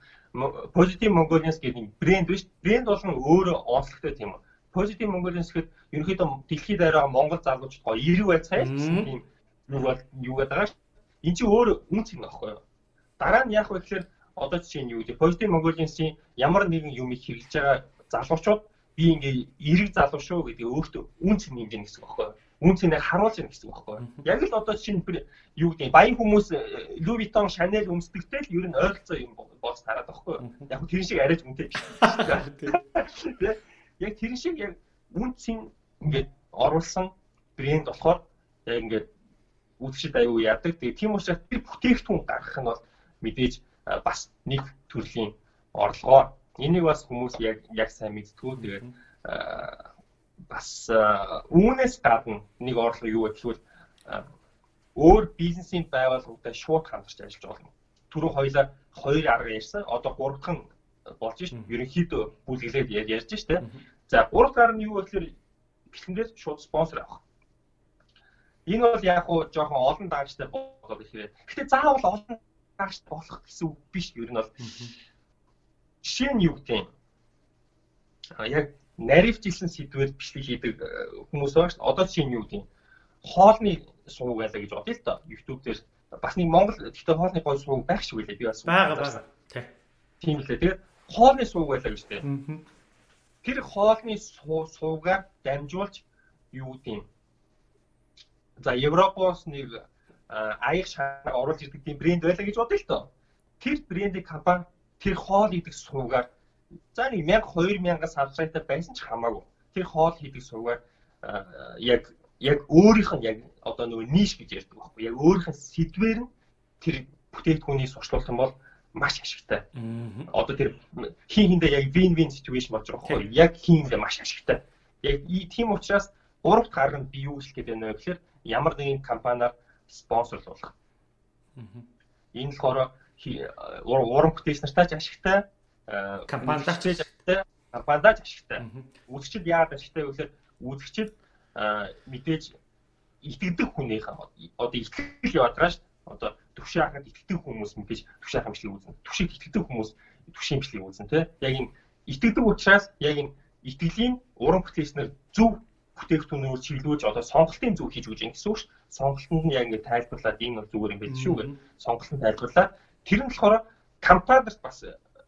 [SPEAKER 2] Positive Mongolians гэдэг нэг брэнд биш. Брэнд болгон өөрөө онцлогтой тийм үү. Positive Mongolians гэхэд ерөнхийдөө дэлхийд аваа Монгол залуучууд гоё эрэг байцгаая гэсэн тийм юу бол юу гэдэг байгаа ш. Энд чи өөр үнц юм аахгүй юу? Дараа нь яах вэ гэхээр одоо жишээ нь юу гэдэг Positive Mongolians-ийн ямар нэгэн юмыг хэрэглэж байгаа залуучууд би ингээ эрэг залуу шүү гэдэг өөртөө үн цэн нэмж гэсэн үг байхгүй үн цэнээ харуулж яах гэсэн үг байхгүй яг л одоо чинь юу гэдэг баян хүмүүс Louis Vuitton Chanel өмсдөгтэй л ер нь ойролцоо юм болж тараад байхгүй яг тэр шиг арайж үнэтэй биш яг тэр шиг яг үн цэн ингээд оруулсан брэнд болохоор яг ингээд үзэгчд аюу яадаг. Тэгээ тийм учраас тэр бүтээгдэхүүн гаргах нь бол мэдээж бас нэг төрлийн орлогоо. Энийг бас хүмүүс яг яг сайн мэдтгүү. Тэгээд бас үүнээс гадна нэг орлого юу гэвэл өөр бизнесийн байгууллагуудад шууд хамтарч ажиллаж болно. Түрүү хоёлаа хоёр арга ярьсан. Одоо гурав дахь нь болж шин. Ерөнхийдөө бүлэглээд ярьж шин. За гурав дахь нь юу гэхээр бэлтгэндээс шууд спонсор авах. Энэ бол яг хуу жоохон олон даагчтай болоод ихээр. Гэтэ заавал олон даагч болох гэсэн үг биш. Ер нь бол жишээ нь юу гэдэг юм. Яг наривчилсан сэдвээр бичлэг хийдэг э, хүмүүс байгаа шүү. Одоо жишээ нь юу гэдэг. Хоолны сувг байлаа гэж бодъё л доо. YouTube дээр бас нэг Монгол гэхдээ хоолны гой сувг байх шиг үлээ. Би бас
[SPEAKER 1] байгаа байгаа.
[SPEAKER 2] Тийм лээ. Тэгээд хоолны сувг байлаа гэж дээ. Тэр хоолны сувгаар дамжуулж юу гэдэг За Европоос нэг аяг шарга оруулж ирдэг тийм брэнд байлаа гэж бодъё л доо. Тэр брендийн компани тэр хоол идэх сувгаар за нэг 1000 2000 сабскрайбер байсан ч хамаагүй. Тэр хоол хийдэг сувгаар яг яг өөрийнх нь яг одоо нөгөө ниш гэж ярьдаг байхгүй яг өөрийнх нь сэдвэр нь тэр бүтээгдэхүүнийг сурчлуулах юм бол маш ашигтай. Одоо тэр хин хиндэ яг win win situation болж байгаа байхгүй яг хин хиндэ маш ашигтай. Яг тийм учраас гуравт гарга нь би юу хэлэх гээд байна вэ гэхээр ямар нэгэн компаниар спонсорлуулах. Энэ болохоор уран бүтээч нартай ч ашигтай,
[SPEAKER 1] компанидаач
[SPEAKER 2] ашигтай, компанидаач ашигтай. Үзэгчд яагаад ашигтай вэ гэхээр үзэгчд мэдээж итгэдэг хүнийх одоо итгэл яваад байгаа шүү. Одоо төвшин хахад итгэдэг хүмүүс мэдээж төвшин хамшлыг үүснэ. Төвшин итгэдэг хүмүүс төвшин хамшлыг үүснэ тий. Яг энэ итгэдэг учраас яг энэ итгэлийн уран бүтээчнэр зөв бүтээгдэхүүнөөр чиглүүлж одоо сонголтын зөв хийж өгч гэсэн үг ш. Сонголтод нь яг ингэ тайлбарлаад энэ бол зүгээр юм байл шүү гэх. Сонголтын тайлбарлаад тэр нь болохоор компаниарт бас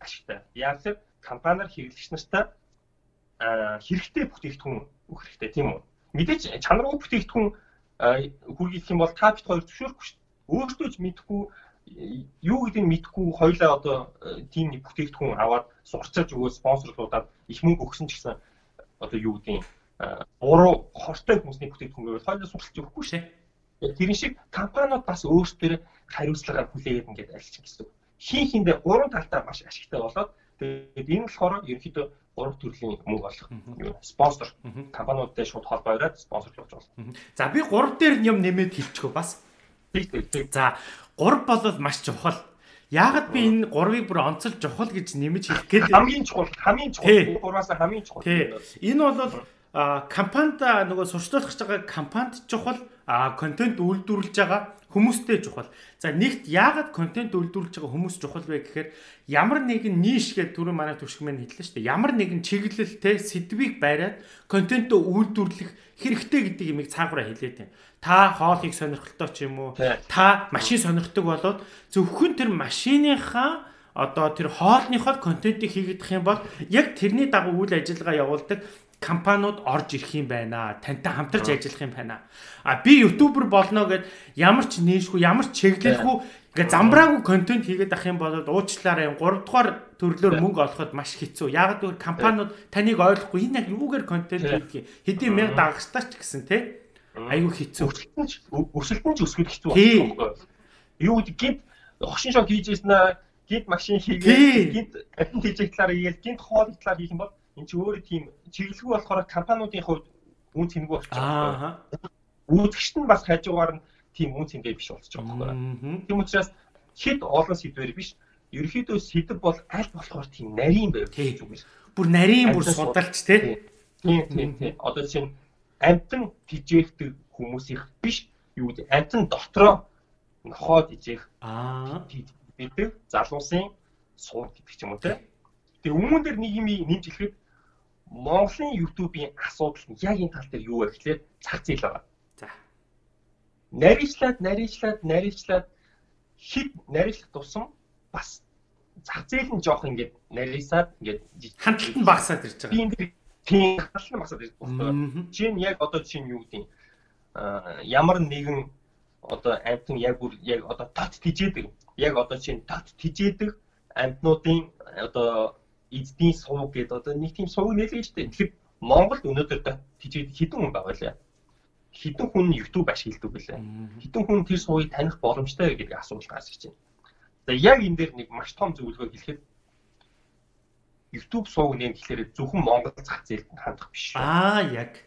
[SPEAKER 2] ашигтай. Яг л компаниар хэрэглэгч нартай хэрэгтэй бүтээгдэхүүн өгөх хэрэгтэй тийм үү? Мэдээж чанаргүй бүтээгдэхүүн хүргэх юм бол та бит хоёр зөвшөөрөхгүй ш. Өөртөө ч мэдэхгүй юу гэдгийг мэдэхгүй хоёлаа одоо тийм нэг бүтээгдэхүүн аваад сурчилж өгөө спонсорлуудад их мөнгө өгсөн ч гэсэн одоо юу гэдгийг буруу хортой хүмүүсний бүтээгдэхүүн гэвэл хоёулаа суралцж өгөхгүй шээ. Тэрэн шиг компаниуд бас өөрсдөө хариуцлагаар хүлээгээд ингээд арилчих гэсэн үг. Хин хиндэ гурван талтай маш ашигтай болоод тэгээд энэ болохоор ерөнхийдөө гурав төрлийн мөнгө олох спонсор компаниудтай шууд холбоо өрөөд спонсорлуулж болно.
[SPEAKER 1] За би гурав дээр юм нэмээд хэлчихв бас. За гурав бол маш чухал. Яагаад би энэ гурвыг бүр онцол чухал гэж нэмэж хэлэх гээд
[SPEAKER 2] хамгийн чухал хамгийн чухал гурваас хамгийн чухал.
[SPEAKER 1] Энэ бол компанид нөгөө сурчлуулах гэж байгаа компанид чухал а контент үйлдвэрлэж байгаа хүмүүстэй чухал. За нэгт яагаад контент үйлдвэрлэж байгаа хүмүүс чухал вэ гэхээр ямар нэгэн ниш гэдэг түрүү манай төвшг мэн хэллээ шүү дээ. Ямар нэгэн чиглэлтэй сэдвийг бариад контентоо үйлдвэрлэх хэрэгтэй гэдэг юмыг цаагаараа хэлээд байна. Та хоолыг сонирхолтой ч юм уу, та машин сонирхдаг болоод зөвхөн тэр машиныхаа одоо тэр хоолныхоо контентийг хийгдэх юм бол яг тэрний дагуу үйл ажиллагаа явуулдаг компаниуд орж ирэх юм байна. Тантай хамтарч ажиллах юм байна. А би ютубер болно гэд ямар ч нээшгүй, ямар ч чиглэлгүй ингээ замбраагүй контент хийгээд ах юм бол уучлаарай. 3 дугаар төрлөөр мөнгө олоход маш хэцүү. Яг л компаниуд таныг ойлгохгүй энэ яг юугээр контент хийдэг. Хэдийн мянга дагагчтай ч гэсэн те. Айгүй хэцүү.
[SPEAKER 2] Өсөлтөн ч өсгөх хэцүү байна. Юу гэдэг гинт хошин шог хийж ийсэн гинт машин хийгээд гинт контент хийж талаар хийгээл гинт хоол талаар хийх юм бол Энд чи өөрөө тийм чиглэлгүй болохоор компаниудын хувьд үн цэнэгүй болчих. Аа. Үүсгэгчт нь бас хажуугаар нь тийм үн цэнтэй биш болчих жоохоо. Тийм учраас хэд олон сэдвэр биш. Ерөнхийдөө сэдв бол аль болохоор тийм нарийн байв
[SPEAKER 1] зүгээр. Бүр нарийн бүр судалж тий.
[SPEAKER 2] Тийм тийм тийм. Одоо чинь амтан тижээгдэг хүмүүсийнх биш юу гэдэг амтан дотроо нохоод ижээх аа гэдэг залуусын сууд гэдэг ч юм уу тий. Тэгээ өмнө дээр нэг юм нэмж хэлэхэд Монголын YouTube-ийн асуудал нь яг энэ тал дээр юу вэ гэхлээр зах зээл байна. За. Нарийчлаад, нарийчлаад, нарийчлаад хэд нарийчлах тусам бас зах зээл нь жоох ингээд нарийсаад ингээд
[SPEAKER 1] хандлт нь багасаад ирж байгаа.
[SPEAKER 2] Тийм Тийм хаална масаад ирдэг байхгүй. Чинь яг одоо чинь юу гэдэг а ямар нэгэн одоо амтан яг бүр яг одоо тат тижээдэг. Яг одоо чинь тат тижээдэг амтнуудын одоо эзний сувг гэдэг одоо нэг тийм сувг нэлээд штэ. Тэгэхээр Монголд өнөөдөр тижээд хідэн хүн байгаа лээ. Хідэн хүн YouTube ашигладаг билээ. Хідэн хүн тэр сувгийг таних боломжтой гэдэг асуулт гарч ирж байна. За яг энэ дээр нэг маш том зөвлөгөө хэлэхэд YouTube сууг нэм гэхлээр зөвхөн Монгол зах зээлд хандах биш.
[SPEAKER 1] Аа яг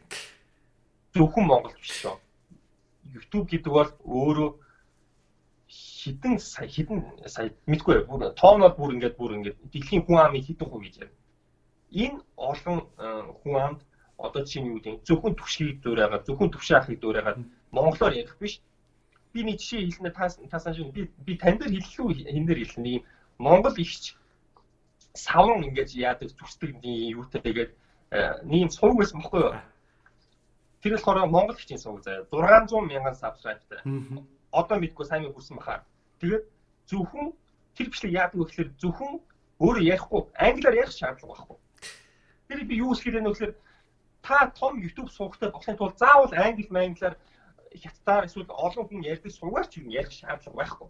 [SPEAKER 2] зөвхөн Монгол биш шүү. YouTube гэдэг бол өөрөө хідэн сая хідэн сая мэдгүй бүр тооноор бүр ингээд бүр ингээд дэлхийн хүн амын хідэн хувь гэж байна. Энэ олон э, хүн амд одоо чинь юу гэдэг зөвхөн түвшгийг дуурайгаад зөвхөн түвшээ ахыг дуурайгаад монголоор ярих биш. Би нэг жишээ хэлнэ тас тасаа шиг би би тань дээр хэллүү хин дээр хэлнэ. Нэг монгол ихч савн ингэж яадаг зүсдэг юутай тэгээд нэм сууг байсан бохгүй юу? Тэр болохоор Монгол хичээн сууг заяа 600 мянган сабскрайбтай. Одоо мэдгүй сайн хүрсэн бахаа. Тэгээд зөвхөн тэр бичлэг яадаг вэ гэхээр зөвхөн өөрөө ярихгүй англиар ярих шаардлага байхгүй. Тэр би юу хэлэх вэ гэхээр та том YouTube суугтай болохын тулд заавал англи манглиар хятадаар эсвэл олон хүн ярьдаг суугаар ч юм ярих шаардлага байхгүй.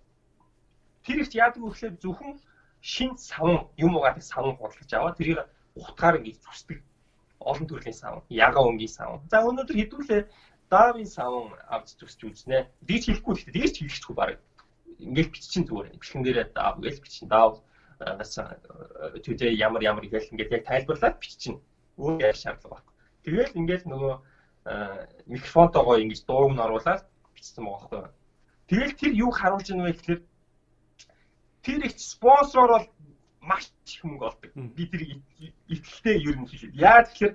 [SPEAKER 2] Тэр их яадаг вэ гэхээр зөвхөн шин савн юм угаадаг савн худалдаж аваад тэрийг утгаар ингэж зүсдэг олон төрлийн савн, яга өнгийн савн. За өнөөдөр хэдүүлээ давын савн авч зүсч үзнэ. Дийч хэлэхгүй гэхдээ дийч хэлчихгүй баг. Ингээл биччин зүгээр. Бичлэгэн дээрээ даа гэж бичин даа төдөө ямар ямар гэл ингээд яг тайлбарлаад биччин. Өөр яа шаардлага байхгүй. Тэгэл ингээд нөгөө микрофонтойгоо ингэж дууг нь оруулаад бичсэн байгаа байхгүй. Тэгэл тэр юу харуулж байгаа вэ гэхээр тэр их спонсороор бол маш их мөнгө олдог. Би тэр итгэлтэй ер нь хэлээ. Яа тэгэхээр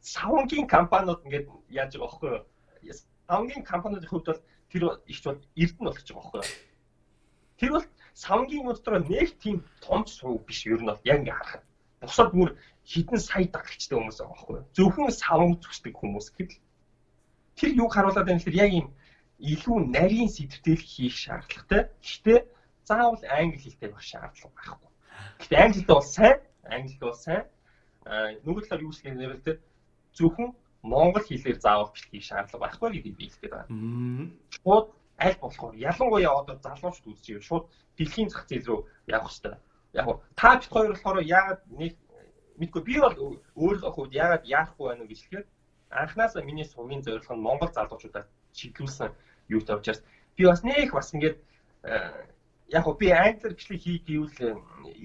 [SPEAKER 2] савнгийн компаниуд ингээд яаж байгаа байхгүй юу? Савнгийн компаниудын хувьд бол тэр ихч бол эрдэнэ болгож байгаа байхгүй юу? Тэр бол савнгийн дотор нэг тийм том сувг биш ер нь бол яг ингээд харахад. Бусад бүр хідэн сая дагагчтай хүмүүс байгаа байхгүй юу? Зөвхөн савнг зүсдэг хүмүүс гэвэл тэр юу харуулад байна гэхээр яг юм илүү нарийн сэдвтэл хийх шаардлагатай. Гэхдээ заавал англи хэлтэй байх шаардлага байхгүй. Гэхдээ англид бол сайн, англид бол сайн. Аа нөгөө талаар юу хэлэх нэрэл тэр зөвхөн монгол хэлээр заавал бэлтгэх шаардлага байхгүй гэдгийг би хэлдэг байна. Шууд аль болохоор ялангуяа одоо залуучууд үзчихвэл шууд дэлхийн зах зээл рүү явах хэрэгтэй. Яг та бит хоёр болохоор яагаад нэг мэдгүй би бол өөрийнхөө хувьд яагаад яахгүй байна гэж хэлэхэд анхнаасаа миний сувгийн зорилго нь монгол залуучуудад чиглүүлсэн юу тавьж учраас би бас нэг бас ингээд яг уу би англиар бичлэг хий гэвэл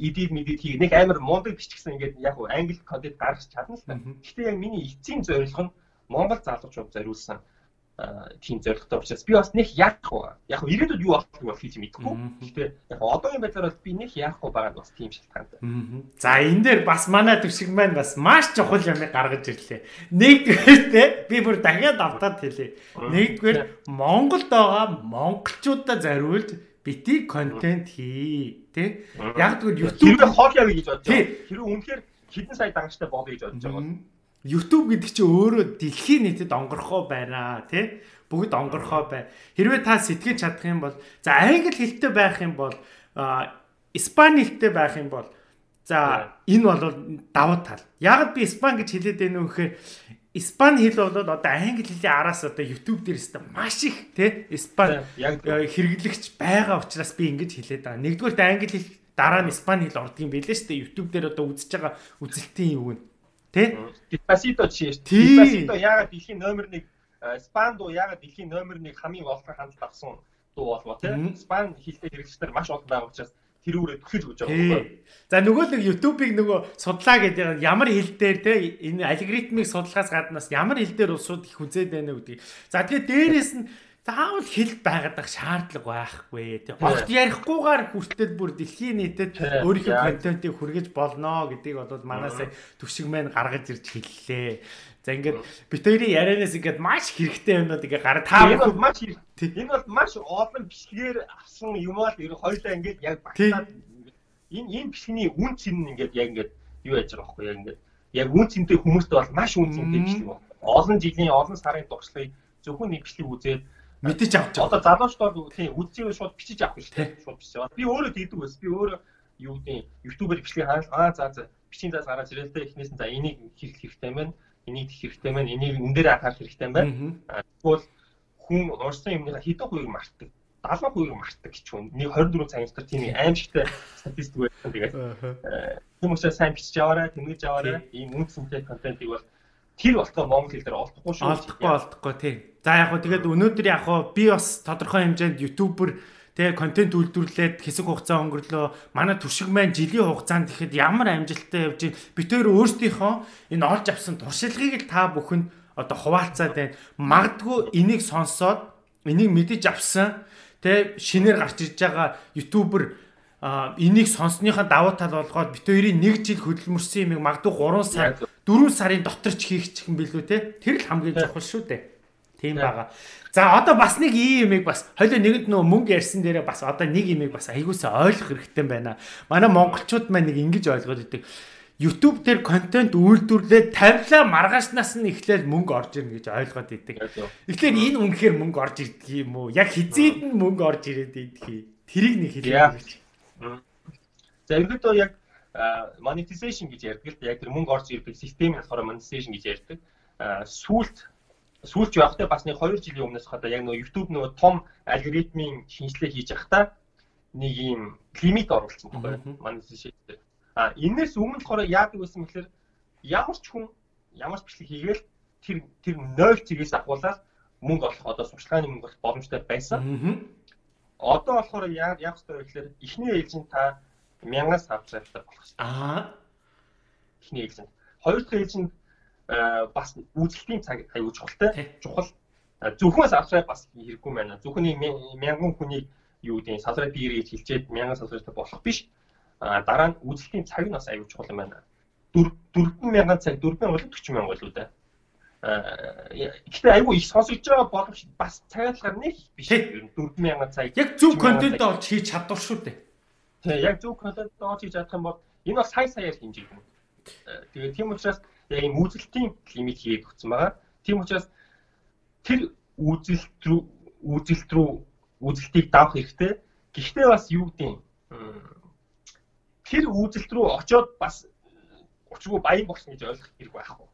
[SPEAKER 2] эдид мэдид хий нэг амар мундаг биччихсэн ингээд яг уу англи контент гаргаж чадна л та. Гэхдээ яг миний эцсийн зорилго нь Монгол залуучууд зориулсан тийм зорилготой учраас би бас нэг яахгүй. Яг нь ирээдүйд юу болох вэ гэж мэдэхгүй. Гэхдээ яг одоогийн байдлаар бол би нэг яахгүй байгаа нь бас тийм шалтгаантай.
[SPEAKER 1] За энэ дээр бас манай төвшиг маань бас маш чухал юм гаргаж ирлээ. Нэгдүгээр те би бүр дахиад автаад хэлье. Нэгдүгээр Монголд байгаа монголчуудаа зориулж бити контент хий тий яг тэгвэл YouTube
[SPEAKER 2] хол яв гэж бодож байгаа. Тэр үнэхээр хэдэн сая дагагчтай болё гэж бодож байгаа.
[SPEAKER 1] YouTube гэдэг чинь өөрөө дэлхийн нийтэд онгорхоо байна тий бүгд онгорхоо бай. Хэрвээ та сэтгэж чадах юм бол за англи хэлтэй байх юм бол испани хэлтэй байх юм бол за энэ бол давуу тал. Яг би испан гэж хэлээд байна уу гэхээр Испани хэл бол одоо англи хэлний араас одоо YouTube дээр өстө маш их тий Испани хэрэглэгч байгаа учраас би ингэж хэлээд байгаа. Нэгдүгээр англи хэл дараа нь Испани хэл ордог юм билээ шүү дээ. YouTube дээр одоо үзэж байгаа үзэлтийн юу вэ? Тий?
[SPEAKER 2] Despacito чи Despacito яагаад дэлхийн номер 1 Испан дуу яагаад дэлхийн номер 1 хамгийн олон хандлт авсан дуу болов тий? Испани хэлтэй хэрэглэгчдэр маш олон байгаа учраас тэрүүрээ түхэж өгч байгаа
[SPEAKER 1] байхгүй. За нөгөө нэг YouTube-ыг нөгөө судлаа гэдэг ямар хэл дээр те энэ алгоритмыг судлахаас гаднаас ямар хэл дээр улсууд их үзээд байна гэдгийг. За тэгээ дээрэс нь заавал хэл байгаад ах шаардлага байхгүй. Тий. Огт ярихгүйгээр хүртэл бүр дэлхийн нийтэд өөрийнхөө контентыг хүргэж болно гэдгийг бол манаас төвшиг маань гаргаж ирж хэллээ. За ингээд бит хоёрын ярианаас ингээд маш хэрэгтэй юмнууд ингээд гараа
[SPEAKER 2] та энэ бол маш энэ бол маш олон бичлэгээр авсан юм аа. Ер нь хоёулаа ингээд яг багтаад энэ энэ бичлэгийн үн цэн ингээд яг ингээд юу яаж байгаа байхгүй яг ингээд яг үн цэнтэй хүмүүст бол маш үн цэнтэй бичлэг байна. Олон жилийн олон сарын туршлагыг зөвхөн нэг бичлэг үзээд
[SPEAKER 1] мэдэж авч
[SPEAKER 2] байгаа. Одоо залуучууд тийм үзчихвэл шууд бичиж авах шүү дээ. Шууд бичиж аваа. Би өөрөө тэгдэг байсан. Би өөрөө юу гэдэг YouTube-ээр бичлэг хаал аа за за бичгийн заас гараад ирэл тэ эхнээс нь за энийг хийх хэрэгтэй байна. Энийг хийх хэрэгтэй байна. Энийг энэ дээр анхаарах хэрэгтэй байна. Тэгвэл хүн уурсан юмныхаа хэдэн хувийг мартдаг. 70% мартдаг гэж хүн. Нэг 24 цагийн дотор тийм *laughs* аимшигтай статистик байсан. Тэгээд тийм учраас сайн бичиж яваарай, тэмнэж яваарай. Ийм үнцэнтэй контентыг бол тэр болтгоо монгол хэл дээр олдохгүй шүү.
[SPEAKER 1] Олдохгүй олдохгүй тий. За яг хөө тэгээд өнөөдөр яг хөө би бас тодорхой хэмжээнд ютубер тэгээ контент үйлдвэрлээд хэсэг хугацаа өнгөрлөө. Манай түшиг маань жилийн хугацаанд ихэд ямар амжилттай явж байна. Би тэр өөрсдийнхөө энэ олж авсан туршлагыг л та бүхэнд одоо хуваалцаад байна. Магдгүй энийг сонсоод энийг мэдэж авсан тэ шинээр гарч ирж байгаа ютубер а энийг сонссныхаа давуу тал болгоод бит хоёрын нэг жил хөдөлмөрсөн юм магадгүй 3 сар 4 сарын дотор ч хийх ч юм билүү те тэр л хамгийн чухал шүү дээ тийм байгаа За одоо бас нэг ийм юмыг бас хоёул нэгэнд нөө мөнгө ярьсан дээрээ бас одоо нэг юмыг бас айгуусаа ойлгох хэрэгтэй байна. Манай монголчууд маань нэг ингэж ойлгоод идэг. YouTube дээр контент үйлдвэрлээд тавилаа маргааснаас нь эхлээл мөнгө орж ирнэ гэж ойлгоод идэг. Тэгэхээр энэ үнэхээр мөнгө орж ирдэг юм уу? Яг хизээд нь мөнгө орж ирээд идэх. Тэрийг нэг хэлээ
[SPEAKER 2] За ерөнхийдөө яг monetization гэж ярьдаг л яг тэр мөнгө орж ирдэг системийн болохоор monetization гэж ярьдаг. Сүүлд сүүлч явахдаа бас нэг 2 жилийн өмнөөс хадаа яг нөгөө YouTube нөгөө том алгоритмын шинжилгээ хийж явахдаа нэг юм лимит оруулсан байхгүй monetization. А энэс өмнө болохоор яадаг байсан гэхээр ямар ч хүн ямар ч бичлэг хийгээл тэр тэр 0 цэгээс ахуулаад мөнгө олох одоо сурчлагын мөнгө олох боломжтой байсан. Одоо болохоор яг яг хэвээр гэхээр эхний ээлжинд та 1000 сабскрайбтай болох шээ. Аа. Эхний ээлжинд. Хоёр дахь ээлжинд Э, бас үйлчлэлийн цаг аюул чухалтай. Чухал. Э, зөвхөн савсрай бас хэрэггүй байна. Зөвхөн мянган хүний юу гэдэг савсрай биер гэж хэлчихэд мянган савсрайтай болох биш. Дараа нь үйлчлэлийн цаг нь бас аюул чухал юм байна. 4 мянган цаг 4 мянган бол 40 мянган болоо да. Гэхдээ айгүй их сонсогдож байгаа боловч бас цагаатлахаар нэг биш. 4 мянган цаг.
[SPEAKER 1] Яг зөв контент олж хийж чадвар шүү дээ.
[SPEAKER 2] Тэг яг зөв контент олж хийж чадах юм бол энэ бол сая саяар хэмжээ юм. Тэгээд тийм учраас яг ийм үзэлтийн лимит хийгээд өгсөн байгаа. Тийм учраас тэр үзэлт рүү үзэлт рүү үзэлтийг давах хэрэгтэй. Гэхдээ бас юу гэдэг тэр үзэлт рүү очиод бас учиргүй баян болсон гэж ойлгох хэрэг байхгүй.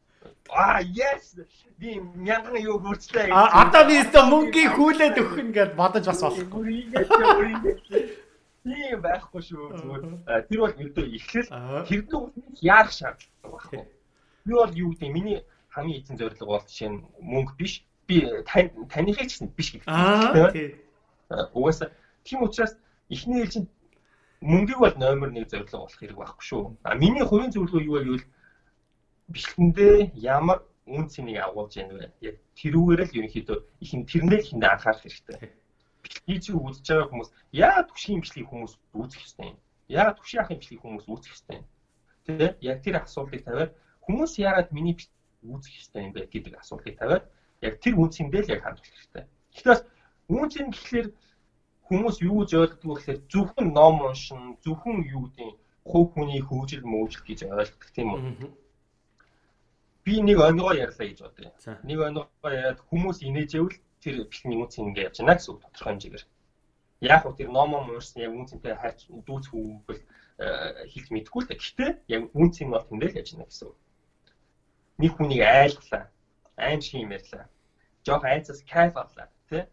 [SPEAKER 2] Аа yes би мянган юу хурцлаа.
[SPEAKER 1] Одоо би өстө мөнгөний хүлээд өгөх нь гэж бодож бас
[SPEAKER 2] болохгүй. Тийм байхгүй шүү зүгээр. Тэр бол эхлэл тэр дүү яарах шаардлага байхгүй. Би бол юу гэдэг миний хамгийн эзэн зорилго бол жишээ нь мөнгө биш. Би таныхыг ч биш
[SPEAKER 1] гэх. Аа тий.
[SPEAKER 2] Угаасаа тийм учраас эхний ээлжинд мөнгийг бол номер 1 зорилго болох хэрэг байхгүй шүү. А миний хувийн зөвлөгөө юу вэ гэвэл бичлэгэндээ ямар үн цэнийг агуулж яах вэ? Яг тэрүүгээр л ерөнхийдөө их нь тэрнээ л хинэ анхаарах хэрэгтэй. Бичлэгийг үзэж байгаа хүмүүс яа түвшгийн бичлэгийг хүмүүс үзэх ёстой юм. Яа түвшийн ахын бичлэгийг хүмүүс үзэх ёстой юм. Тэ яг тэр асуултыг тавиад хүмүүс яагаад миний үүсэх ёстой юм бэ гэдэг асуултыг тавиад яг тэр үнцэндээ л яг хандах хэрэгтэй. Гэхдээ үнцэн гэхлээр хүмүүс юу ойлгодог вэ гэхээр зөвхөн ном уншин, зөвхөн юу гэдэг хувь хүний хөгжил мөөжл гэж ойлгодог тийм үү? Би нэг онгоо ярьлаа гэж бодъё. Нэг онгоо яриад хүмүүс инээжэвэл тэр бэлтний үнц ингэ явж байна гэсэн үг тодорхой хэмжээгээр. Яг уу тэр номоо уншсан яг үнцэнтэй хайч дүүцэх үг бол э, хэлж мэдэхгүй л та. Гэхдээ яг үнц юм бол тэндээ л яж байна гэсэн үг нэг хүнийг айлглаа. Аим шиг юм ярьлаа. Жохо айцаас кайф авлаа, тий?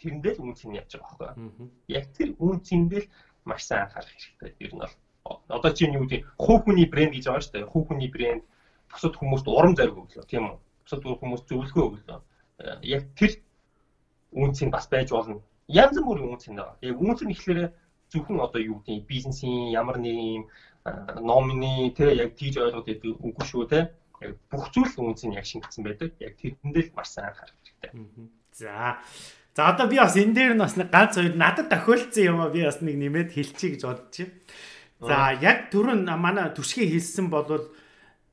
[SPEAKER 2] Тэрэндээ л үнц нь явж байгаа байхгүй. Яг тэр үнцэндээ л маш сайн анхаарах хэрэгтэй. Ер нь бол одоо чинь юу гэдэг хувь хүний брэнд гэж байгаа шүү дээ. Хувь хүний брэнд бусад хүмүүст урам зориг өглөө, тийм үү? Бусад хүмүүст зөвлөгөө өглөө. Э, яг тэр үнц нь бас байж болно. Янз бүрийн үнц нь байгаа. Яг үнц нь ихлээрээ зөвхөн одоо юу гэдэг бизнесийн ямар нэг юм э, номны тий яг тийж ойлгоод байдаг үгүй шүү тий яг бүх зүйл үнцийг яг шингэсэн байдаг. Яг тэрэндээ л маш сайн анхаарах хэрэгтэй.
[SPEAKER 1] За. За одоо би бас энэ дээр нь бас нэг ганц хоёр надад тохиолдсон юм а би бас нэг нэмээд хэлчихье гэж байна. За яг түрүүн манай түшгийн хэлсэн бол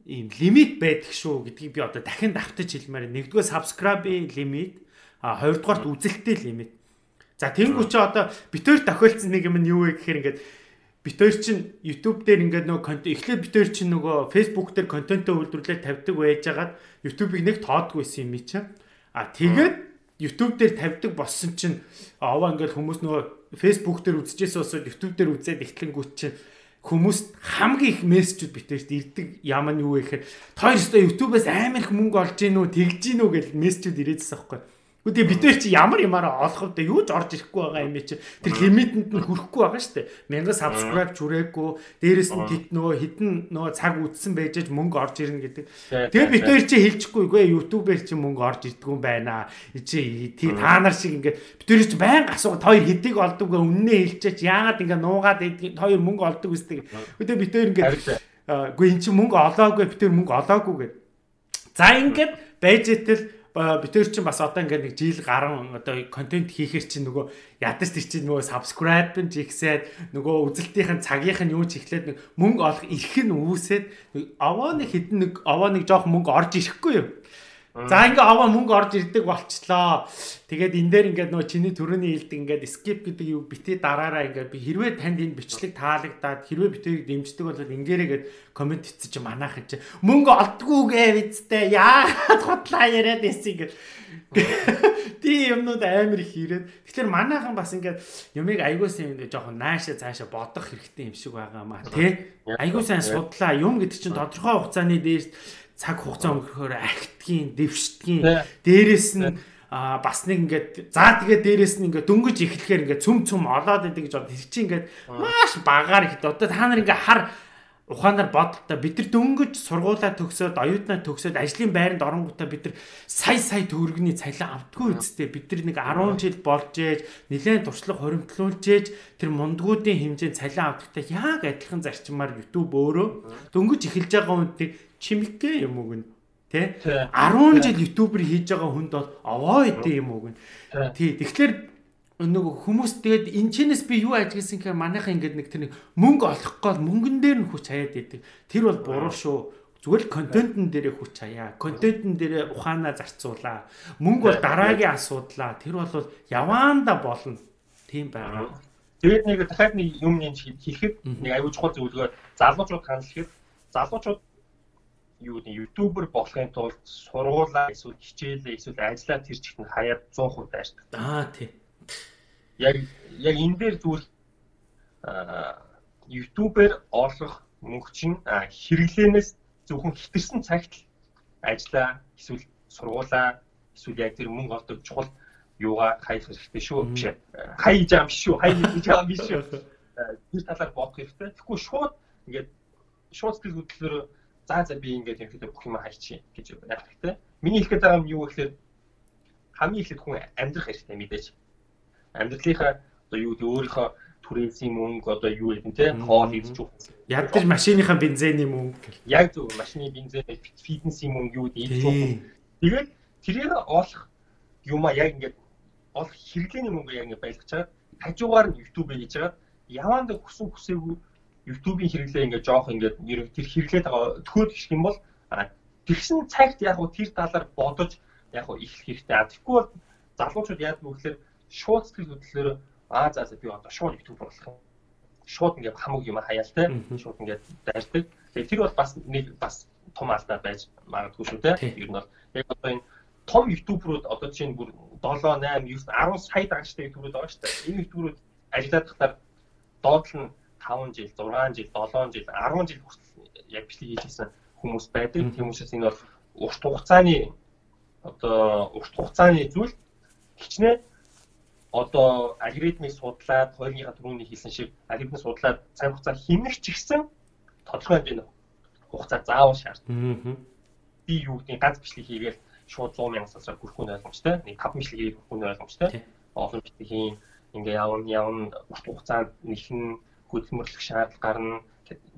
[SPEAKER 1] ийм лимит байдаг шүү гэдгийг би одоо дахин давтаж хэлмээр. Нэгдүгээр subscribe-ийн лимит, а хоёрдугаарт үзэлттэй лимит. За тэнгуү чи одоо битээр тохиолдсон нэг юм нь юу вэ гэхээр ингээд бит хоёр чинь YouTube дээр ингээд нөгөө контент эхлээд бит хоёр чинь нөгөө Facebook дээр контентоо үйлдвэрлээд тавьдаг байжгаад YouTube-ыг нэг тоодгүй байсан юм чинь. А тэгээд YouTube дээр тавьдаг болсон чинь аваа ингээд хүмүүс нөгөө Facebook дээр үзчихсэн усод YouTube дээр үзээд ихтлэнгүүт чинь хүмүүст хамгийн их мессежүүд битэрт ирдэг юм нь юу вэ гэхээр тоо ёстой YouTube-аас амар их мөнгө олж гин үү тэгж гин үү гэж мессежүүд ирээдсэн байхгүй. Үгүй бид нар чи ямар ямаараа олох вэ? Юу ч орж ирэхгүй байгаа юм чи. Тэр лимитэнд нь хүрэхгүй байгаа шүү дээ. Мянга subscribe чүрээгүй, дээрэс нь тэт нөгөө хідэн нөгөө цаг үтсэн байжээж мөнгө орж ирнэ гэдэг. Тэгээ бид нар чи хэлчихгүй үгүй YouTube-ээр чи мөнгө орж ирдэг юм байна. Чи тий та нар шиг ингээд бид нар чи байнга асуу хоёр хэдийг олдог үннээ хэлчихэж яагаад ингээд нуугаад хоёр мөнгө олдог үстэй. Үгүй бид нар ингээд үгүй эн чи мөнгө олоогүй бид нар мөнгө олоогүй гэдэг. За ингээд байж итэл битэр чинь бас одоо ингээд нэг жил гарan одоо контент хийхэр чинь нөгөө ядаж тэр чинь нөгөө subscribe нь жигсээд нөгөө үзэлтийн цагийнх нь юу ч ихлээд нэг мөнгө олох эрх нь үүсээд овоо нэг хідэн нэг овоо нэг жоох мөнгө орж ирэхгүй юу За ингээ аваа мөнгө орж ирдэг болчлоо. Тэгээд энэ дээр ингээд нөө чиний төрөний хэлдэг ингээд skip гэдэг юу бити дараараа ингээд би хэрвээ танд энэ бичлэг таалагдаад хэрвээ битэрийг дэмждэг бол ингээрээгээд комент хийчих чи манайх чи мөнгө олдгүйгээ бидтэй яагаад хотлаа яриад эсийг Тий юмнууд амар их ирээд. Тэгэхээр манайхан бас ингээд юмыг сайн ингээд жоохон нааша цаашаа бодох хэрэгтэй юм шиг байгаа маа тий. Айгуу сайн судлаа. Юм гэдэг чинь тодорхой хугацааны дээрс цаг хугацаа өнгөрөхөөр ахтгийн, дэвшдгийн дээрэс нь а бас нэг ингээд за тэгээ дээрэс нь ингээд дөнгөж эхлэхээр ингээд цөм цөм олоод идэг гэж бод тэр чинь ингээд маш багаар их одоо та нар ингээд хар ухаанаар бодолтой бид нар дөнгөж сургуулаа төгсөөд оюутнаа төгсөөд ажлын байранд оронгуудаа бид нар сая сая төгрөгний цалин автгүй үсттэй бид нар нэг 10 жил болж ээж нэлээд туршлага хоримтлуулж ээж тэр мундгуудын хэмжээнд цалин авдагтай яг адилхан зарчмаар YouTube өөрөө дөнгөж эхэлж байгаа үедээ чимэгтэй юм уу гэн Тэ 10 жил ютубер хийж байгаа хүнд бол овоо идэв юм уу гэн. Тий. Тэгэхээр нөгөө хүмүүс тэгээд энэ чинээс би юу ажигласан гэхээр манайхан ингээд нэг тэр нэг мөнгө олох гол мөнгөн дээр нь хүч хаяад идэг. Тэр бол буруу шүү. Зүгээр л контентн дээрээ хүч хаяа. Контентн дээрээ ухаанаа зарцуулаа. Мөнгө бол дараагийн асуудлаа. Тэр бол яваанда болно. Тийм байна.
[SPEAKER 2] Тэгээд нэг дахиад нэг юм нэг хийхэд нэг аюул чухал зөвлөгөө залуучууд хандах гэхэд залуучууд юу нэг ютубер болохын тулд сургуулаа эсвэл хичээлээ эсвэл ажиллаа тэр чигт нь хаяад 100% дайрдаг.
[SPEAKER 1] Аа тий.
[SPEAKER 2] Яг яг энэ дээр зүйл аа ютубер олох мөнгө чинь хэрэглэнээс зөвхөн хитэрсэн цагт ажиллаа эсвэл сургуулаа эсвэл яг тэр мөнгө олдог чухал юугаа хаях хэрэгтэй шүү биш ээ. Хаяж байгаа юм шүү. Хаяж байгаа юм биш шүү. *laughs* Тэр талаар бодох хэрэгтэй. Тэгэхгүй шууд ингээд шууд сэтгэл хөдлөлөөр за за би ингээд ерөөхдөө бүх юм хайчих гэж яг хэрэгтэй. Миний хэлэх гээд байгаа юм юу гэхээр хамгийн ихэд хүн амьдрах хэрэгтэй мэдээж. Амьдралынхаа одоо юу өөрийнхөө түрээсийн мөнгө одоо юу гэдэг те хоол идэж.
[SPEAKER 1] Яг тэр машиныхаа бензиний мөнгө.
[SPEAKER 2] Яг зөв машины бензин фитнесийн мөнгө юу идэж ухсан. Тэгээд тэрээр олох юма яг ингээд олох хэрэглээний мөнгө яг ингээд байлгаж чагаад хажуугаар нь YouTube хийж чагаад яваанд хүсэн хүсээгүй YouTube-ийн хэрэглээ ингээд жоох ингээд тэр хэрэглээд байгаа төхөөд гэх юм бол тэгсэн цагт яг уу тэр талаар бодож яг уу их хэрэгтэй. Тэгэхгүй бол залуучууд вэ гэхээр шууд сэтгэл хөдлөлөөр аа за за би одоо шууд YouTube болох юм. Шууд ингээд хамаг юм хаяалтай. Шууд ингээд дайрдаг. Тэгээ тэр бол бас нэг бас том алдаа байж магадгүй шүү дээ. Ер нь бол яг одоо энэ том ютуберүүд одоо чинь бүр 7 8 9 10 сая дагагчтай ютуберүүд байгаа шүү дээ. Энэ ютуберүүд ажиллаад тахтаар доотлол нь 5 жил, 6 жил, 7 жил, 10 жил хүртэл яг бичлэг хийж ирсэн хүмүүс байдаг. Хүмүүсээс энэ бол урт хугацааны одоо урт хугацааны зүйл хичнээн одоо алгоритмыг судлаад хоёрынхаа түрүүний хийсэн шиг алгоритмыг судлаад цаг хугацаа хэмнэх ч ихсэн тодорхой хэмжээний хугацаа заавал шаарддаг. Би юу гэдгийг ганц бичлэг хийгээл шууд 100 мянган сансаар хүрэх нь ойлгомжтой. Нэг 5 бичлэг хийх нь ойлгомжтой. Олон бичлэгийн ингээ явна явна урт хугацаанд нэхэн хөдөлмөрлөх шаардлага гарна.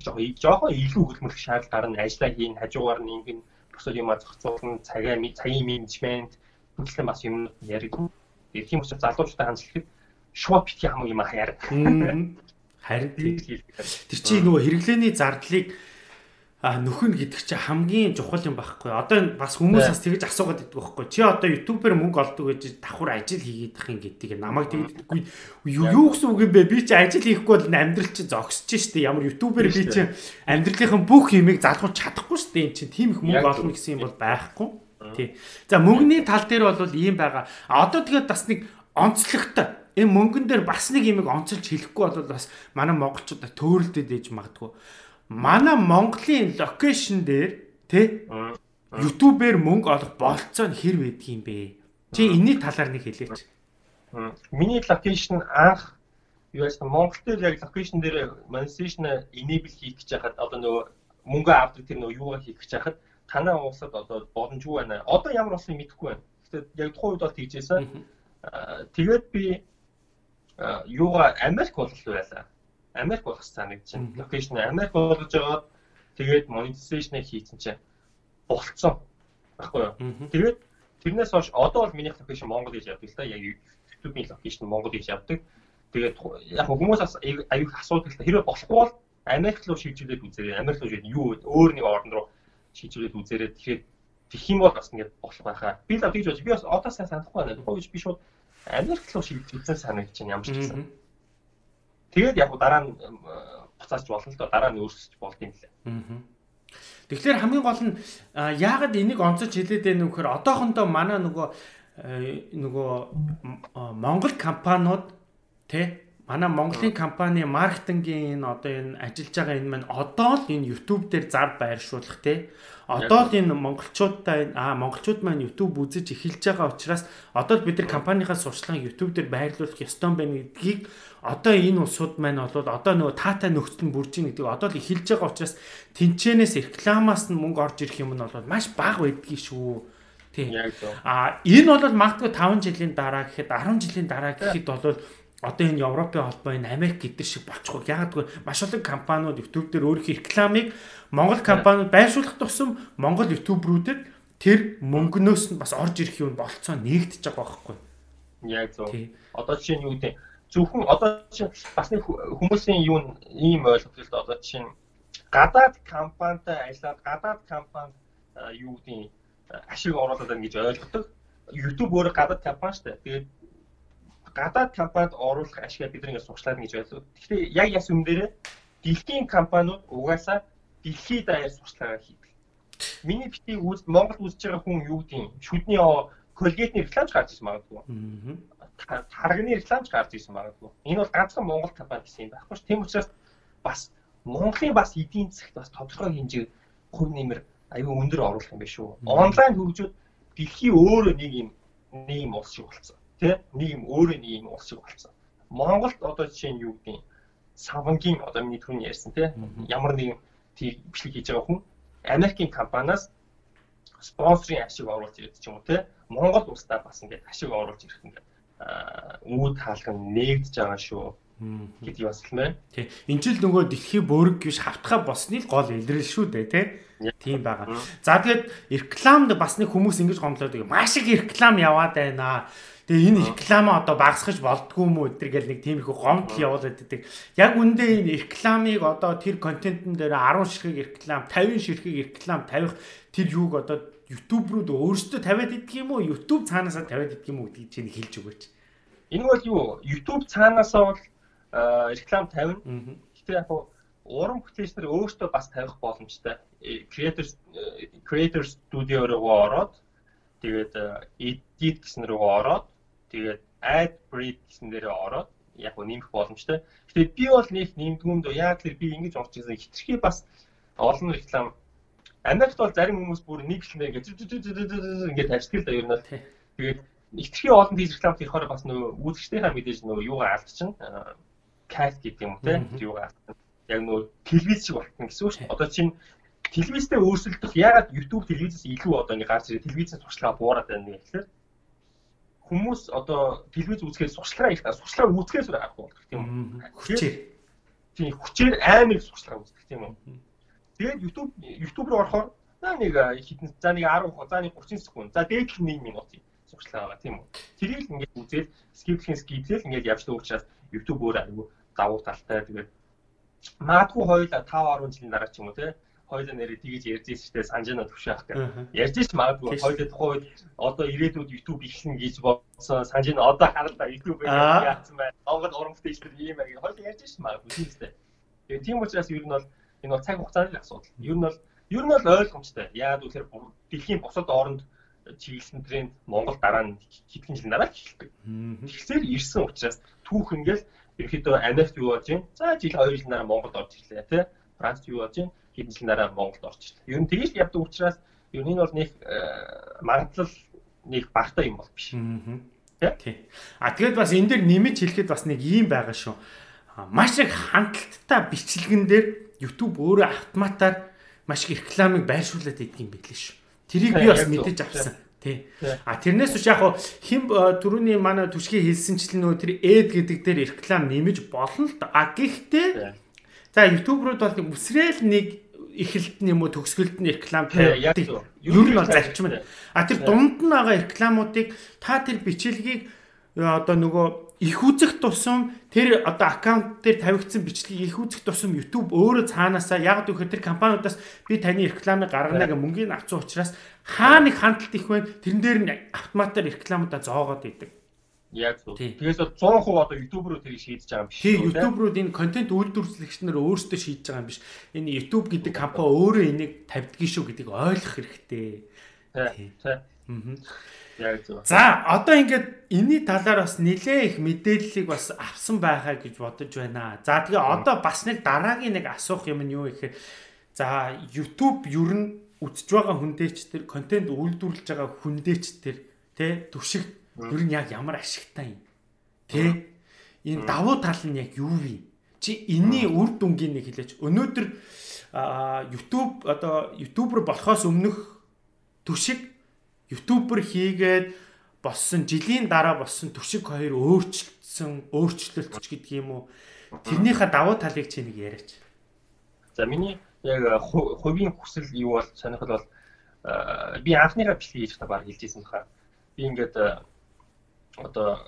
[SPEAKER 2] Жоохон жоохон илүү хөдөлмөрлөх шаардлага гарна. Ажиллаа хийн хажуугаар нь ингэн бусад юмаа зохицуулна цагаа цагийн менежмент бүтлэн бас юм яригдана. Тийм учраас залуучуудаа хандлагад шууд битгий хамаг юм хаяар.
[SPEAKER 1] Харин. Тэр чинь нөгөө хэрэглээний зардлыг нөхөн гэдэг чи хамгийн чухал юм байхгүй. Одоо бас хүмүүс бас тэгж асуугаад идэх байхгүй. Чи одоо ютубер мөнгө олдог гэж давхар ажил хийгээд ах юм гэдэг намайг тэгдэггүй. Юу гэсэн үг юм бэ? Би чи ажил хийхгүй бол амьдрал чи зогсож штэ. Ямар ютубер би чи амьдралынхаа бүх юмыг залгуулж чадахгүй штэ. Энд чи тийм их мөнгө олно гэсэн юм бол байхгүй. Тий. За мөнгөний тал дээр бол ийм байгаа. А одоо тэгээд бас нэг онцлогтой энэ мөнгөн дээр бас нэг юмыг онцолж хэлэхгүй бол бас манай монголчуудаа төөрөлдөд ээж магадгүй. Манай Монголын локейшн дээр тий YouTube-ээр мөнгө олох болцоо нь хэр байдгийм бэ? Чи энэний талаар нэг хэлээч.
[SPEAKER 2] Миний локейшн анх юу яасан Монгол дээр яг локейшн дээр monetization enable хийх гэж хахад одоо нөгөө мөнгө авдаг тэр нөгөө юугаа хийх гэж хахад танай улсад одоо боломжгүй байна. Одоо ямар болсон мэдэхгүй байна. Гэхдээ яг тухайн үед бол тэгжсэн. Тэгээд би юугаа Америк болох байлаа. Америк болох санагдаж байна. Локейшн Америк болгож байгаа. Тэгээд monetization хийсэн чинь болцсон. Баггүй юу? Тэгээд тэрнээс хойш одоо бол минийх локейшн Монгол гэж явдаг л да. Яг YouTube-ийн локейшн Монгол гэж явдаг. Тэгээд яг хүмүүс аюух асуудал та хэрэг болохгүй бол Америк руу шийдвэрлээд үзээрэй. Америк руу шийдэн юу өөр нэг орн руу шийдвэрлээд үзээрэй. Тэгэхээр тэгэх юм бол бас ингээд болох байхаа. Би л тэгж бодож би бас одоо сайн санахгүй байна. Тухайн үед би шууд Америк руу шийдвэрлсэн санагдаж байна ямар ч гэсэн. Тэгээд яг дараа нь буцаач болно л доо дараа нь өөрсөж болд юм лээ.
[SPEAKER 1] Тэгэхээр хамгийн гол нь яагаад энийг онцож хэлээд байна вэ гэхээр одоохондоо манай нөгөө нөгөө Монгол компаниуд Тэ? Манай Монголын компани маркетингийн энэ одоо энэ ажиллаж байгаа энэ маань одоо л энэ YouTube дээр зар байршуулах те. Одоо л энэ монголчуудаа аа монголчууд маань YouTube үзэж эхэлж байгаа учраас одоо л бид нар компанийнхаа сурчлагыг YouTube дээр байрлуулах ёстой байна гэдгийг одоо энэ улсууд маань бол одоо нөгөө таатай нөхцөл нь бүрж ийн гэдэг одоо л эхэлж байгаа учраас тэнцэнээс рекламаас нь мөнгө орж ирэх юм нь бол маш бага байдгийг шүү. Тийм. А энэ бол магадгүй 5 жилийн дараа гэхэд 10 жилийн дараа гэхэд бол одоо энэ Европын холбоо энэ Америк гэдэр шиг болчихгүй. Яг гэвэл маш олон компаниуд YouTube дээр өөрийнхөө рекламыг Монгол компаниуд байршуулах тусам Монгол YouTube-рүүдэд тэр мөнгнөөс нь бас орж ирэх юм болцоо нэгдэж байгаа байхгүй.
[SPEAKER 2] Яг зөв. Одоо жишээ нь юу гэдэг зөвхөн одоо чинь бас нэг хүмүүсийн юу ийм ойлголт одоо чинь гадаад компанитай ажиллаад гадаад компани юу гэдэг ашиг оруулаад байна гэж ойлгодог. YouTube өөрөө гадаад компани шүү дээ. Тэгээд гадаад компанид оруулах ашигаа бид нэгээ сурчлаа гэж байлуу. Гэхдээ яг яс юм дээр дэлхийн компаниуд угаасаа дэлхийд даяар сурчлагаа хийдэг. Миний битийг үз Монгол үзэж байгаа хүн юу гэдэг шүдний колгейтний рекламч гарч ирсэн магадгүй. Тарганы рекламч гарч ирсэн магадгүй. Энэ бол ганцхан Монгол компани гэсэн юм байхгүй ш. Тийм учраас бас Монголын бас эдийн засагт бас тодорхой хэмжээ хувь нэмэр аюу өндөр оруулах юм биш үү. Онлайн хөгжүүд дэлхийн өөрөө нэг юм нэг юм улс шиг болцсон нэг юм өөрөө нэг юм улс шиг болсон. Монголд одоо жишээ нь юу гэдэг савангийн одоо миний түрүүний ярьсан тий ямар нэгэн тийм бичлэг хийж байгаа хүн Америкийн компаниас спонсорын ашиг оруулж ирээд ч юм уу тий Монгол улстай бас ингээд ашиг оруулж ирэх ингээд үүд хаалган нэгдэж байгаа шүү гэдэг бас л мэн.
[SPEAKER 1] Тий. Энд жил нөгөө дэлхийн бөөрг гэж хавтгаа болсны гол илрэл шүү дээ тий. Тийм байгаа. За тэгээд рекламд бас нэг хүмүүс ингэж гомдлоод маш их реклам яваад байна Тэгээ энэ рекламаа одоо багасгах болдгоо юм уу гэдэр гэл нэг тийм их гомдол явуулаад байдаг. Яг үндэ энэ рекламыг одоо тэр контентын дээр 10 ширхэг реклам, 50 ширхэг реклам тавих тэр юуг одоо YouTube руу өөрсдөө тавиад идэх юм уу? YouTube цаанаасаа тавиад идэх юм уу гэдгийг чинь хэлж өгөөч.
[SPEAKER 2] Энэ бол юу? YouTube цаанаасаа бол реклам тавина. Гэхдээ яг уран бүтээлчнэр өөрсдөө бас тавих боломжтой. Creator Creator Studio руу ороод тэгээд edit гэсэн рүү ороод Тэгээд ad breed гэсэн дээрээ ороод яг гоо нэмэх боломжтой. Гэтэ би бол нэг нэмдгүүнд яг тэр би ингэж орж ирсэн хитрхи бас олон реклам Америкт бол зарим хүмүүс бүр нэг л нэг ингэж ажигддаг л да ер нь. Тэгээд хитрхи олон тийш реклам хийхээр бас нөгөө үзэгчдийнхаа мэдээж нөгөө юугаа алдчихна. Кайт гэдэг юм те юугаа алдчихна. Яг нөгөө телевиз шиг болтно гэсэн үг шүү. Одоо чинь телевизтэй өөрсөлдөх ягаад YouTube телевизээс илүү одоо ингэ гарч ирээ телевизээс туршлага буураад байна гэхээр хүмүүс одоо телевиз үзэхээс сурчлагаа их сурчлагаа үзэхээс өөр харахгүй болдог тийм үү. Хүчээр. Тийм хүчээр амар их сурчлагаа үздэг тийм үү. Тэгээд YouTube YouTube руу орохоор за нэг хитэн за нэг 10 за нэг 30 секунд за дээдлэх 1 минут сурчлага байгаа тийм үү. Тэрийг л ингээд үзээд скиплхэн скиплэл ингээд явж дуучраас YouTube өөр аягүй давуу талтай тэгээд магадгүй хоёул 5 10 жилийн дараа ч юм уу тийм хоёулаа нэрээ тгийж ярьж ирсэжтэй санжаана төвшөөх гэх. Ярьж ш магадгүй хоёулаа тухайн үед одоо ирээдүйд YouTube ихсэн гэж бодсон санжаана одоо харалта YouTube яатсан байна. Монгол уран бүтээлчдэр ийм байг. Хоёулаа ярьж ш магадгүй тийм үстэй. Тэгээ тийм учраас ер нь бол энэ бол цаг хугацааны асуудал. Ер нь бол ер нь бол ойлгомжтой. Яагаад гэвэл дэлхийн бусад оронд чиглэсэн тренд Монгол дараа нь хэдхэн жил дараа эхэлдэг. Тэгэхээр ирсэн учраас түүх ингээл ерөөхдөө Америкт юу болж байна? За жил 2 жил дараа Монголд орж ирлээ тий. Францд юу болж байна? Хэдэн жил дараа Монголд орж ирлээ. Ер нь тэгж явдаг учраас ер нь энэ бол нэг э, магадлал нэг багтаа юм бол биш.
[SPEAKER 1] Тий. А тэгээд бас энэ дээр нэмэж хэлэхэд бас нэг юм байгаа шүү. Маш их хандлттай бичлэгэн дээр YouTube өөрөө автоматар маш их рекламыг байршуулад идэг юм билээ шүү. Тэрийг би бас мэдэж авсан. Тий. А тэрнээс үш яг хим э, түрүүний манай түшгийн хэлсэнчлэн нөө тэр эд гэдэг дээр реклам нэмэж болно л да. А гэхдээ за YouTube руу бол үсрээл нэг эхэлт нь юм уу төгсгөлд нь реклам тавьдаг. Ер нь бол зарчим нь. А тэр дунд нь байгаа рекламуудыг та тэр бичлэгийг э, одоо нөгөө их үзэх тусам тэр одоо аккаунт дээр тавигдсан бичлэгийг их үзэх тусам YouTube өөрөө цаанаасаа яг гэхээр тэр компаниудаас би таны рекламыг гаргана гэх мөнгөний авсан учраас хаа нэг хандлт их байна тэрэн дээр нь автоматар рекламуудаа зоогоод идэг.
[SPEAKER 2] Яг зөв. Тэгээс бол 100% одоо YouTube руу тэрийг шийдэж байгаа юм биш?
[SPEAKER 1] Тийм YouTube руу энэ контент үйлдвэрлэгч нар өөрсдөө шийдэж байгаа юм биш. Энэ YouTube гэдэг компани өөрөө энийг тавьдгийг шүү гэдгийг ойлгох хэрэгтэй.
[SPEAKER 2] Тийм. Тийм. Яг зөв.
[SPEAKER 1] За одоо ингээд энэний талаар бас нэлээ их мэдээллийг бас авсан байхаа гэж бодож байна. За тэгээ одоо бас нэг дараагийн нэг асуух юм нь юу гэхээр за YouTube ер нь үзэж байгаа хүндээч тэр контент үйлдвэрлэж байгаа хүндээч тэр тэ түшиг ер нь яг ямар ашигтай юм. Тэ энэ давуу тал нь яг юу вэ? Чи энэний үр дүнгийн нэг хэлээч. Өнөөдөр YouTube одоо YouTuber болохоос өмнөх түшиг ютубер хийгээд болсон жилийн дараа болсон төшиг хоёр өөрчлөлтсөн өөрчлөлтч гэдэг юм уу тэрнийхээ давуу талыг чи нэг яриач.
[SPEAKER 2] За миний яг хувийн хүсэл юу бол сонирхол бол би анхныхаа бичлэг хийж та баг хэлжсэн баха. Би ингээд одоо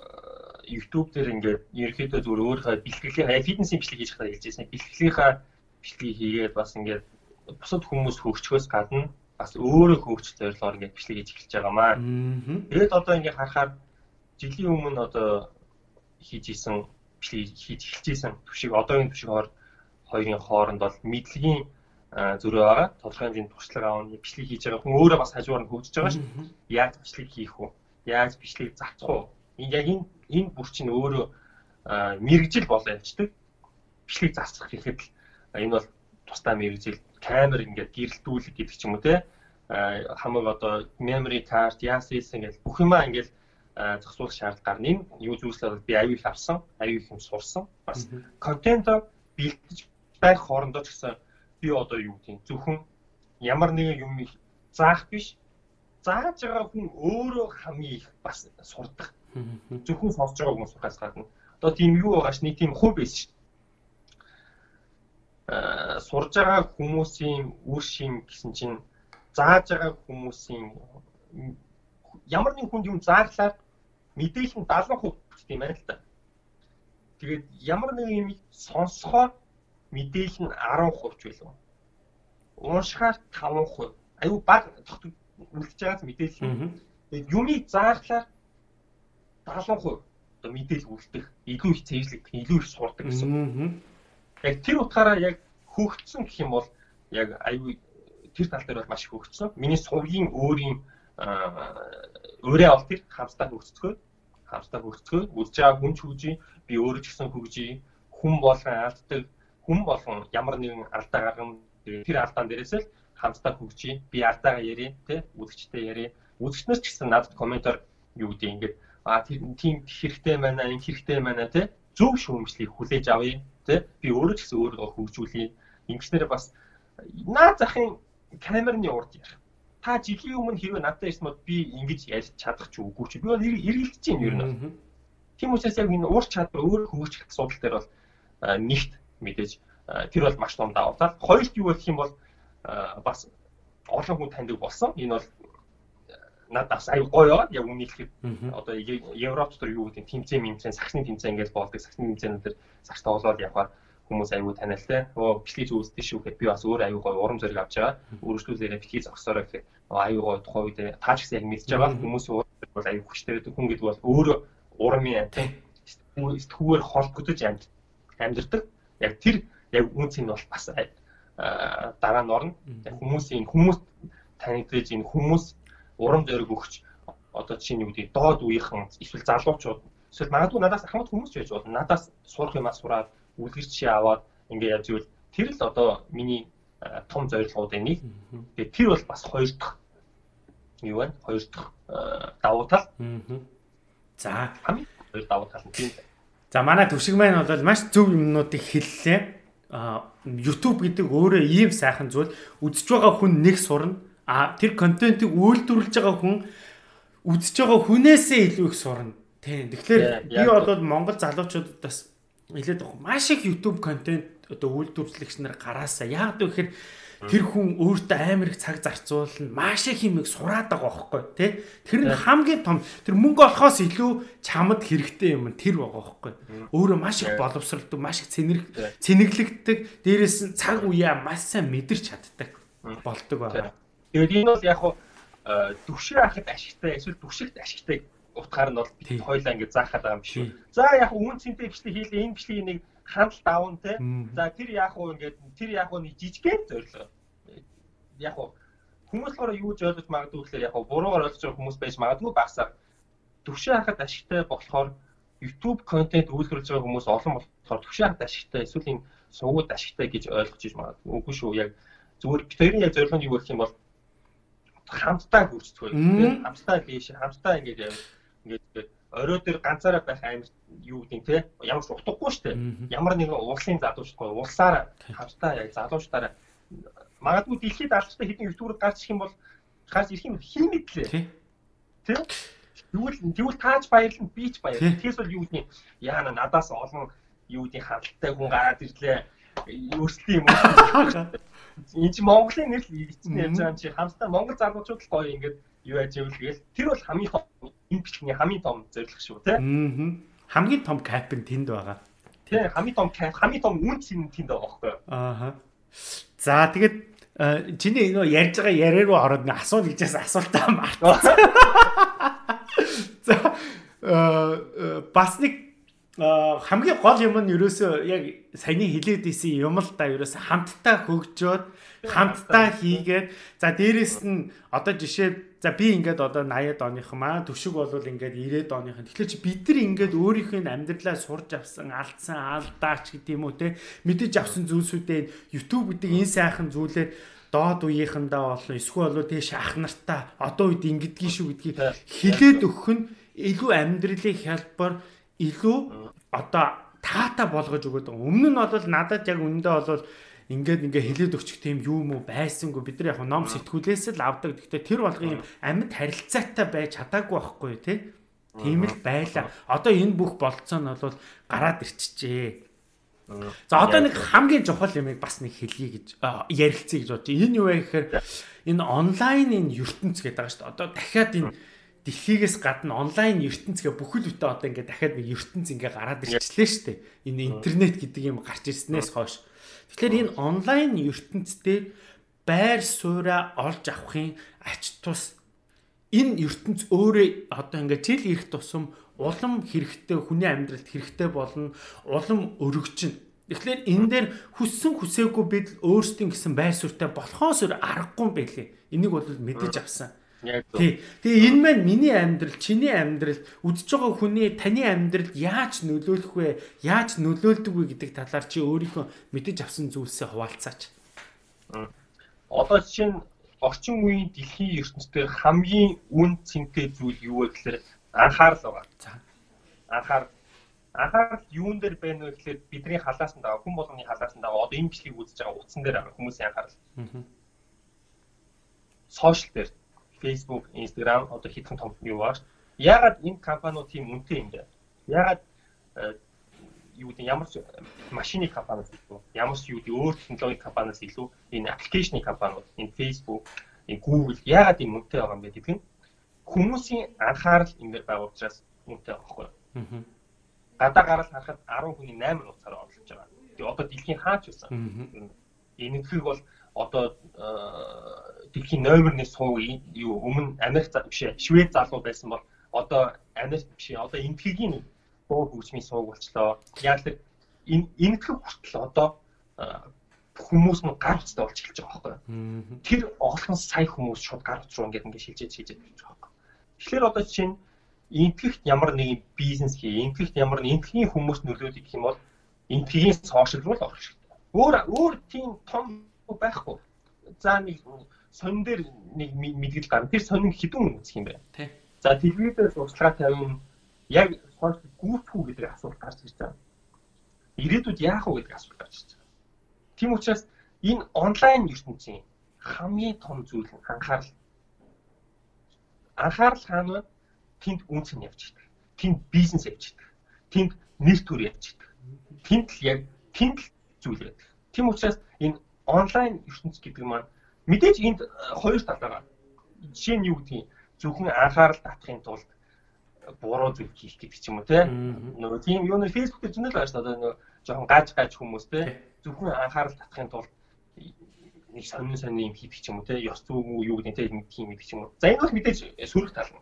[SPEAKER 2] YouTube дээр ингээд ерөөхдөө зүгээр өөрийнхөө бэлтгэлийн фитнесийн бичлэг хийж та хэлжсэн. Бэлтгэлийнхаа бичлэгийг хийгээд бас ингээд бусад хүмүүс хөгжөхөөс гадна бас өөрөө хөгжих зорилгоор ингээд бичлэг хийж эхэлж байгаамаа. Тэгээд одоо ингээд харахаар жилийн өмнө одоо хийж исэн бичлэг хийж эхэлж исэн түвшиг одоогийн түвшиг хоёрын хооронд бол мэдлэгийн зөрөө байгаа. Тодорхой хэмжээнд туршлага аавны бичлэг хийж байгаа хүн өөрөө бас хажуугаар нь хөгжиж байгаа шүү. Яаж бичлэг хийх вэ? Яаж бичлэг зарцах вэ? Энэ яг энэ энэ бүр чинь өөрөө мэрэгжил болоо явцдаг. Бичлэг зарцах гэхэд л энэ бол тусдаа мэрэгжил камер ингээд гэрэлтүүлэх гэдэг ч юм уу те хамаг одоо memory card яасээс ингээд бүх юмаа ингээд зохицуулах шаардлага гарна. Энэ юу зүйлсээр би аюул авсан, аюул юм сурсан. Бас контент бэлтгэж байх хоорондоо ч гэсэн би одоо юу гэдэг зөвхөн ямар нэгэн юм заах биш зааж байгаа хүн өөрөө хамгийн их бас сурдаг. Зөвхөн сонсож байгаа сурахаас гадна. Одоо тийм юу байгаа ш нэг тийм хувь биш ш. Э, сурж байгаа хүмүүсийн үр шим гэсэн чинь зааж байгаа хүмүүсийн ямар нэгэн хүнд юм зааглаад мэдээлэл нь 70% гэж тийм байна л да. Тэгээд ямар нэгэн юм сонсохоор мэдээлэл нь 10% ч байлгүй. Уушхаар 5%. Аюу баг үлдэж байгаас мэдээлэл. Тэгээд юмыг зааглаар 70% одоо мэдээлэл үлдэх, илүү их цэвэрлэх, илүү их сурдаг гэсэн. Яг тэр утгаараа яг хөгжсөн гэх юм бол яг аюу тэр тал дээр бол маш хөгжсөн. Миний сувгийн өөрийн өөрөө бол тэр хамстаа хөгжцгөө хамстаа хөгжцгөө үлж байгаа хүн ч хөгжий би өөрөө ч гэсэн хөгжий хүн болгон алддаг хүн болгон ямар нэгэн алдаа гаргана тэр алдаан дээрээс л хамтдаа хөгжий би алдаагаа ярий тэ үзэгчтэй ярий үзэгчнэр ч гэсэн надад комментоор юу гэдэг ингээд а тийм хэрэгтэй байна энэ хэрэгтэй байна тэ? Зөв шүүмжлийг хүлээж авъя тий би өөрөө ч гэсэн өөрийгөө хөгжүүлье. Ингэснээр бас наад захын камерны урд ярих. Та жилийн өмнө хэрвээ надад ирсэн бол би ингэж ярьж чадах ч үгүй чи би бол эргэлдэж байна ер нь тийм учраас яг энэ ур чадвар өөрөө хөгжих асуудал дээр бол нэгт мэдээж тэр бол маш том давуу тал. Хоёрт юу гэх юм бол бас олон хүн таньдаг болсон. Энэ бол надаас аюу гоё яваад яг үнийг хэлэхэд одоо Европ дотор юу гэдэг тэмцээн мэмцэн сагсны тэмцээн гэж болдог. Сагсны тэмцээнүүд төр сагс тоглоод явхаар хүмүүс аюу танилтай өө бичлэг үздэг шүү гэхэд би бас өөр аюу гоё урам зориг авч байгаа. Өөрчлөлөөрөө битгий зогсоорой гэхэд аюу гоё тухай үед таа ч гэсэн яг мэдж байгаа. Зориг бол аюу хүчтэй байдаг хүн гэдэг бол өөрөө урамын тийм сэтгүүгээр холбогдож амьд амьдэрдэг. Яг тэр яг үнц нь бол бас дараа нь орно. Хүмүүсийн хүмүүс танигдж энэ хүмүүс урам зориг өгч одоо чинь юу гэдэг доод үеийнхэн эсвэл залуучууд эсвэл магадгүй надаас ахмад хүмүүс ч байж болно. Надаас сурах юмаа сураад үлгэр жишээ аваад ингээ яаж ивэл тэр л одоо миний том зорилгоудын нэг. Тэгээ тэр бол бас хоёр дахь юу вэ? Хоёр дахь давуу тал.
[SPEAKER 1] За
[SPEAKER 2] хамгийн хоёр давуу тал нь тийм.
[SPEAKER 1] За манай төвшиг маань бол маш зөв юмнуудыг хэллээ YouTube гэдэг өөрөө ийм сайхан зүйл үзэж байгаа хүн нэг сурна а тэр контентыг үйлдвэрлэж байгаа хүн үзэж байгаа хүнээсээ илүү их сурна. Тийм тэгэхээр би бол Монгол залуучуудад бас хэлээд байгаа маш их YouTube контент одоо үйлдвэрлэгч нар гараасаа. Яг гэхээр тэр хүн өөртөө амар их цаг зарцуулна. Маш их юм сураад байгаа байхгүй тий тэр нь хамгийн том. Тэр мөнгө олохоос илүү чамд хэрэгтэй юм тэр байгаа байхгүй. Өөрөө маш их боловсралдаг маш их цэнэг цэнэглэгдэг дээрээс нь цаг үеэ маш сайн мэдэрч чаддаг болдог байгаа
[SPEAKER 2] тэгээд энэ бол яг хуу төвшөр ахад ашигтай эсвэл төвшөлт ашигтай утгаар нь бол хоёлаа ингэ заахад байгаа юм биш үү за яг үн цэнтэй бичлэг хийлээ. Энэ бичлэгийг нэг хандлт даван те. За тэр яг уу ингээд тэр яг уу нэг жижигхэн зорилго. Яг уу хүмүүс болохоор юу ч ойлгож магадгүй гэхээр яг уу буруугаар ойлгож байгаа хүмүүс байж магадгүй багсаа төвшин хахад ашигтай болохоор YouTube контент үйлдвэрлэж байгаа хүмүүс олон болохоор төвшин хахад ашигтай эсвэл энэ сувгууд ашигтай гэж ойлгож иж магадгүй. Үгүй шүү. Яг зүгээр хоёрын яг зорилго нь юу гэх юм бол хамтдаа хурцдаг. Хамтдаа биш хамтдаа ингээд ингээд орой дээр ганцаараа байх амар юу гэдэг те ямар ч утгагүй шүү дээ. Ямар нэгэн уулын залуучгүй уулсаар хамтдаа яг залуучтаараа магадгүй дэлхийд алчтай хэдэн ютубер гарч ирэх юм бол гарч ирэх юм хин мэдлээ. Тэ? Тэгвэл тэгвэл тааж баярлан би ч баярлан. Тэгээс бол юу гэдэг яана надаас олон юу гэдэг хадалтай хүн гараад ирлээ. Өөрсдийн юм уу? Энд чинь Монголын нэр л эцэн ярьж байгаа чи хамтдаа Монгол залуучууд л гоё ингээд юу яаж ивэл гээл тэр бол хамгийн энэ бичгийн хамгийн том зорилго шүү те.
[SPEAKER 1] Аа. Хамгийн том кап нь тэнд байгаа.
[SPEAKER 2] Тий, хамгийн том кап, хамгийн том үнц нь тэнд байгаа байхгүй юу?
[SPEAKER 1] Аа. За тэгээд э, чиний нөө ярьж байгаа яриа руу ороод нэг асуул гэжээс асуултаа мартсан. *laughs* За э, э, бас нэг хамгийн гол юм нь ерөөсөө яг саяны хилээд исэн юм л да ерөөсөө хамтдаа хөгжөөд хамтдаа хийгээд за дээрэс нь одоо жишээ за би ингээд одоо 80-ад оных маа төшөг бол ингээд 90-ад оных нь тэгэхээр чи бид нар ингээд өөрийнхөө амьдралаа сурж авсан алдсан алдаач гэдэг юм уу те? Мэдэж авсан зүйлсүүдээ YouTube гэдэг энэ сайхан зүйлээр доод үеийнхэндээ болон эсвэл тийш ах нартаа одоо үед ингэдгийг шүү гэдгийг хилээд өгөх нь илүү амьдралын хялбар илүү одоо таата болгож өгöd байгаа. Өмнө нь бол надад яг үнэндээ бол ингээд ингээ хилээд өччих тийм юу юм уу байсангүй бид нар яг ном сэтгүүлээс л авдаг. Гэхдээ тэр болгын амьд харилцаатай байж чадаагүй байхгүй тий. Тийм л байла. Одоо энэ бүх болцоо нь бол гараад ирчихжээ. За одоо нэг хамгийн чухал юмыг бас нэг хэлье гэж ярилцъя гэж бодож. Энэ юу вэ гэхээр энэ онлайн энэ ертөнц гэдэг байгаа шүү дээ. Одоо дахиад энэ дэлхийгээс гадна онлайн ертөнцгээ бүхэл бүтэн одоо ингээд дахиад нэг ертөнц ингээ гараад ирчлээ шүү дээ. Энэ интернет гэдэг юм гарч ирснээс хойш. Тэгэхээр энэ онлайн ертөнцтэй байр сууриа олж авахын ач тус энэ ертөнц өөрөө одоо ингээд жил ирэх тусам улам хэрэгтэй хүний амьдралд хэрэгтэй болно улам өргөжин. Тэгэхээр энэ дээр хүссэн хүсээгүй бид өөрсдийн гэсэн байр суурьтай болохоос өөр аргагүй юм байлээ. Энийг бол мэдэж авсан. Тий. Тэгээ энэ маань миний амьдрал, чиний амьдрал, үдж байгаа хүний таны амьдралд яаж нөлөөлөх вэ? Яаж нөлөөлдөг вэ гэдэг талаар чи өөрийнхөө мэдэж авсан зүйлсээ хуваалцаач.
[SPEAKER 2] Одоо чинь орчин үеийн дэлхийн ертөнцийн хамгийн үн цэнтэй зүйл юу вэ гэхээр анхаарал байгаа. За. Анхаар анхаарал юун дээр байна вэ гэхээр бидний халаас нь байгаа, хүн болгоны халаас нь байгаа. Одоо энэ бичлэгийг үзэж байгаа утсан дээр байгаа хүмүүсийн анхаарал. Аа. Сошиал дээр Facebook, Instagram одоо хитэн том юу баа. Ягаад энэ компаниуд тийм үнэтэй юм бэ? Ягаад э, юу гэдэг ямар ч машины компаниуд илүү ямар ч юу гэдэг өөр технологийн компаниас илүү энэ аппликейшны компаниуд энэ Facebook, энэ Google ягаад ийм үнэтэй байгаа юм бэ гэдэг нь хүмүүсийн анхаарал энэ дээр байгаа учраас үнэтэй байгаа байхгүй юу? Гадаа гараад харахад 10 хүний 8 нууцаар орлож байгаа. Тэгээ одоо дэлхийн хаач байсан. Энэ нөхөг бол одоо э, дэлхийн номерны суу юу өмнө Америк биш Швед залуу байсан бол одоо Америк биш одоо энтхэгийн суу хөгжмийн сууг болчлоо. Яг л энэ энтгэх хүртэл одоо хүмүүс нь гар утстай болж эхэлж байгаа байхгүй юу. Тэр олон сая хүмүүс шууд гар утс руу ингээд ингээд шилжиж болж байгаа байхгүй. Тэгэхээр одоо чинь энтгэхт ямар нэгэн бизнес хий, энтгэхт ямар нэгэн энтгэхийн хүмүүс нөлөөлөд гэх юм бол энтгэхийн сошиал руу л орох хэрэгтэй. Өөр өөр тийм том байхгүй. За нэг сонин дээр нэг мэдгэл гарна. Тэр сонин хідэн үзэх юм байна. Тий. За телевизээр сурталчилгаа тавина. Яг гүүфүү гэдэг асуулт гарч ирж байгаа. Ирээдүйд яах вэ гэдэг асуулт гарч ирж байгаа. Тийм учраас энэ онлайн ертөнцийн хамгийн том зүйл нь анхаарал. Анхаарал хаана вэ? Тэнд үнц нь явж байгаа. Тэнд бизнес явж байгаа. Тэнд нэр төр явж байгаа. Тэнд л яг тэнд л зүйл байдаг. Тийм учраас энэ онлайн ертөнц гэдэг маань мэдээж энд хоёр тал байгаа. Жишээ нь юу гэдгийг зөвхөн анхаарал татахын тулд буруу зүйл хийх гэдэг ч юм уу те. Нөгөө тийм юу нэр фэйсбүүк дээр зөндөл шүү дээ. Нөгөө жоохон gaaj gaaj хүмүүс те зөвхөн анхаарал татахын тулд нэг сонин сонин юм хийх ч юм уу те ёс зүйн юу гэдэг те тийм гэдэг ч юм уу. За энэ бол мэдээж сөрөг тал нь.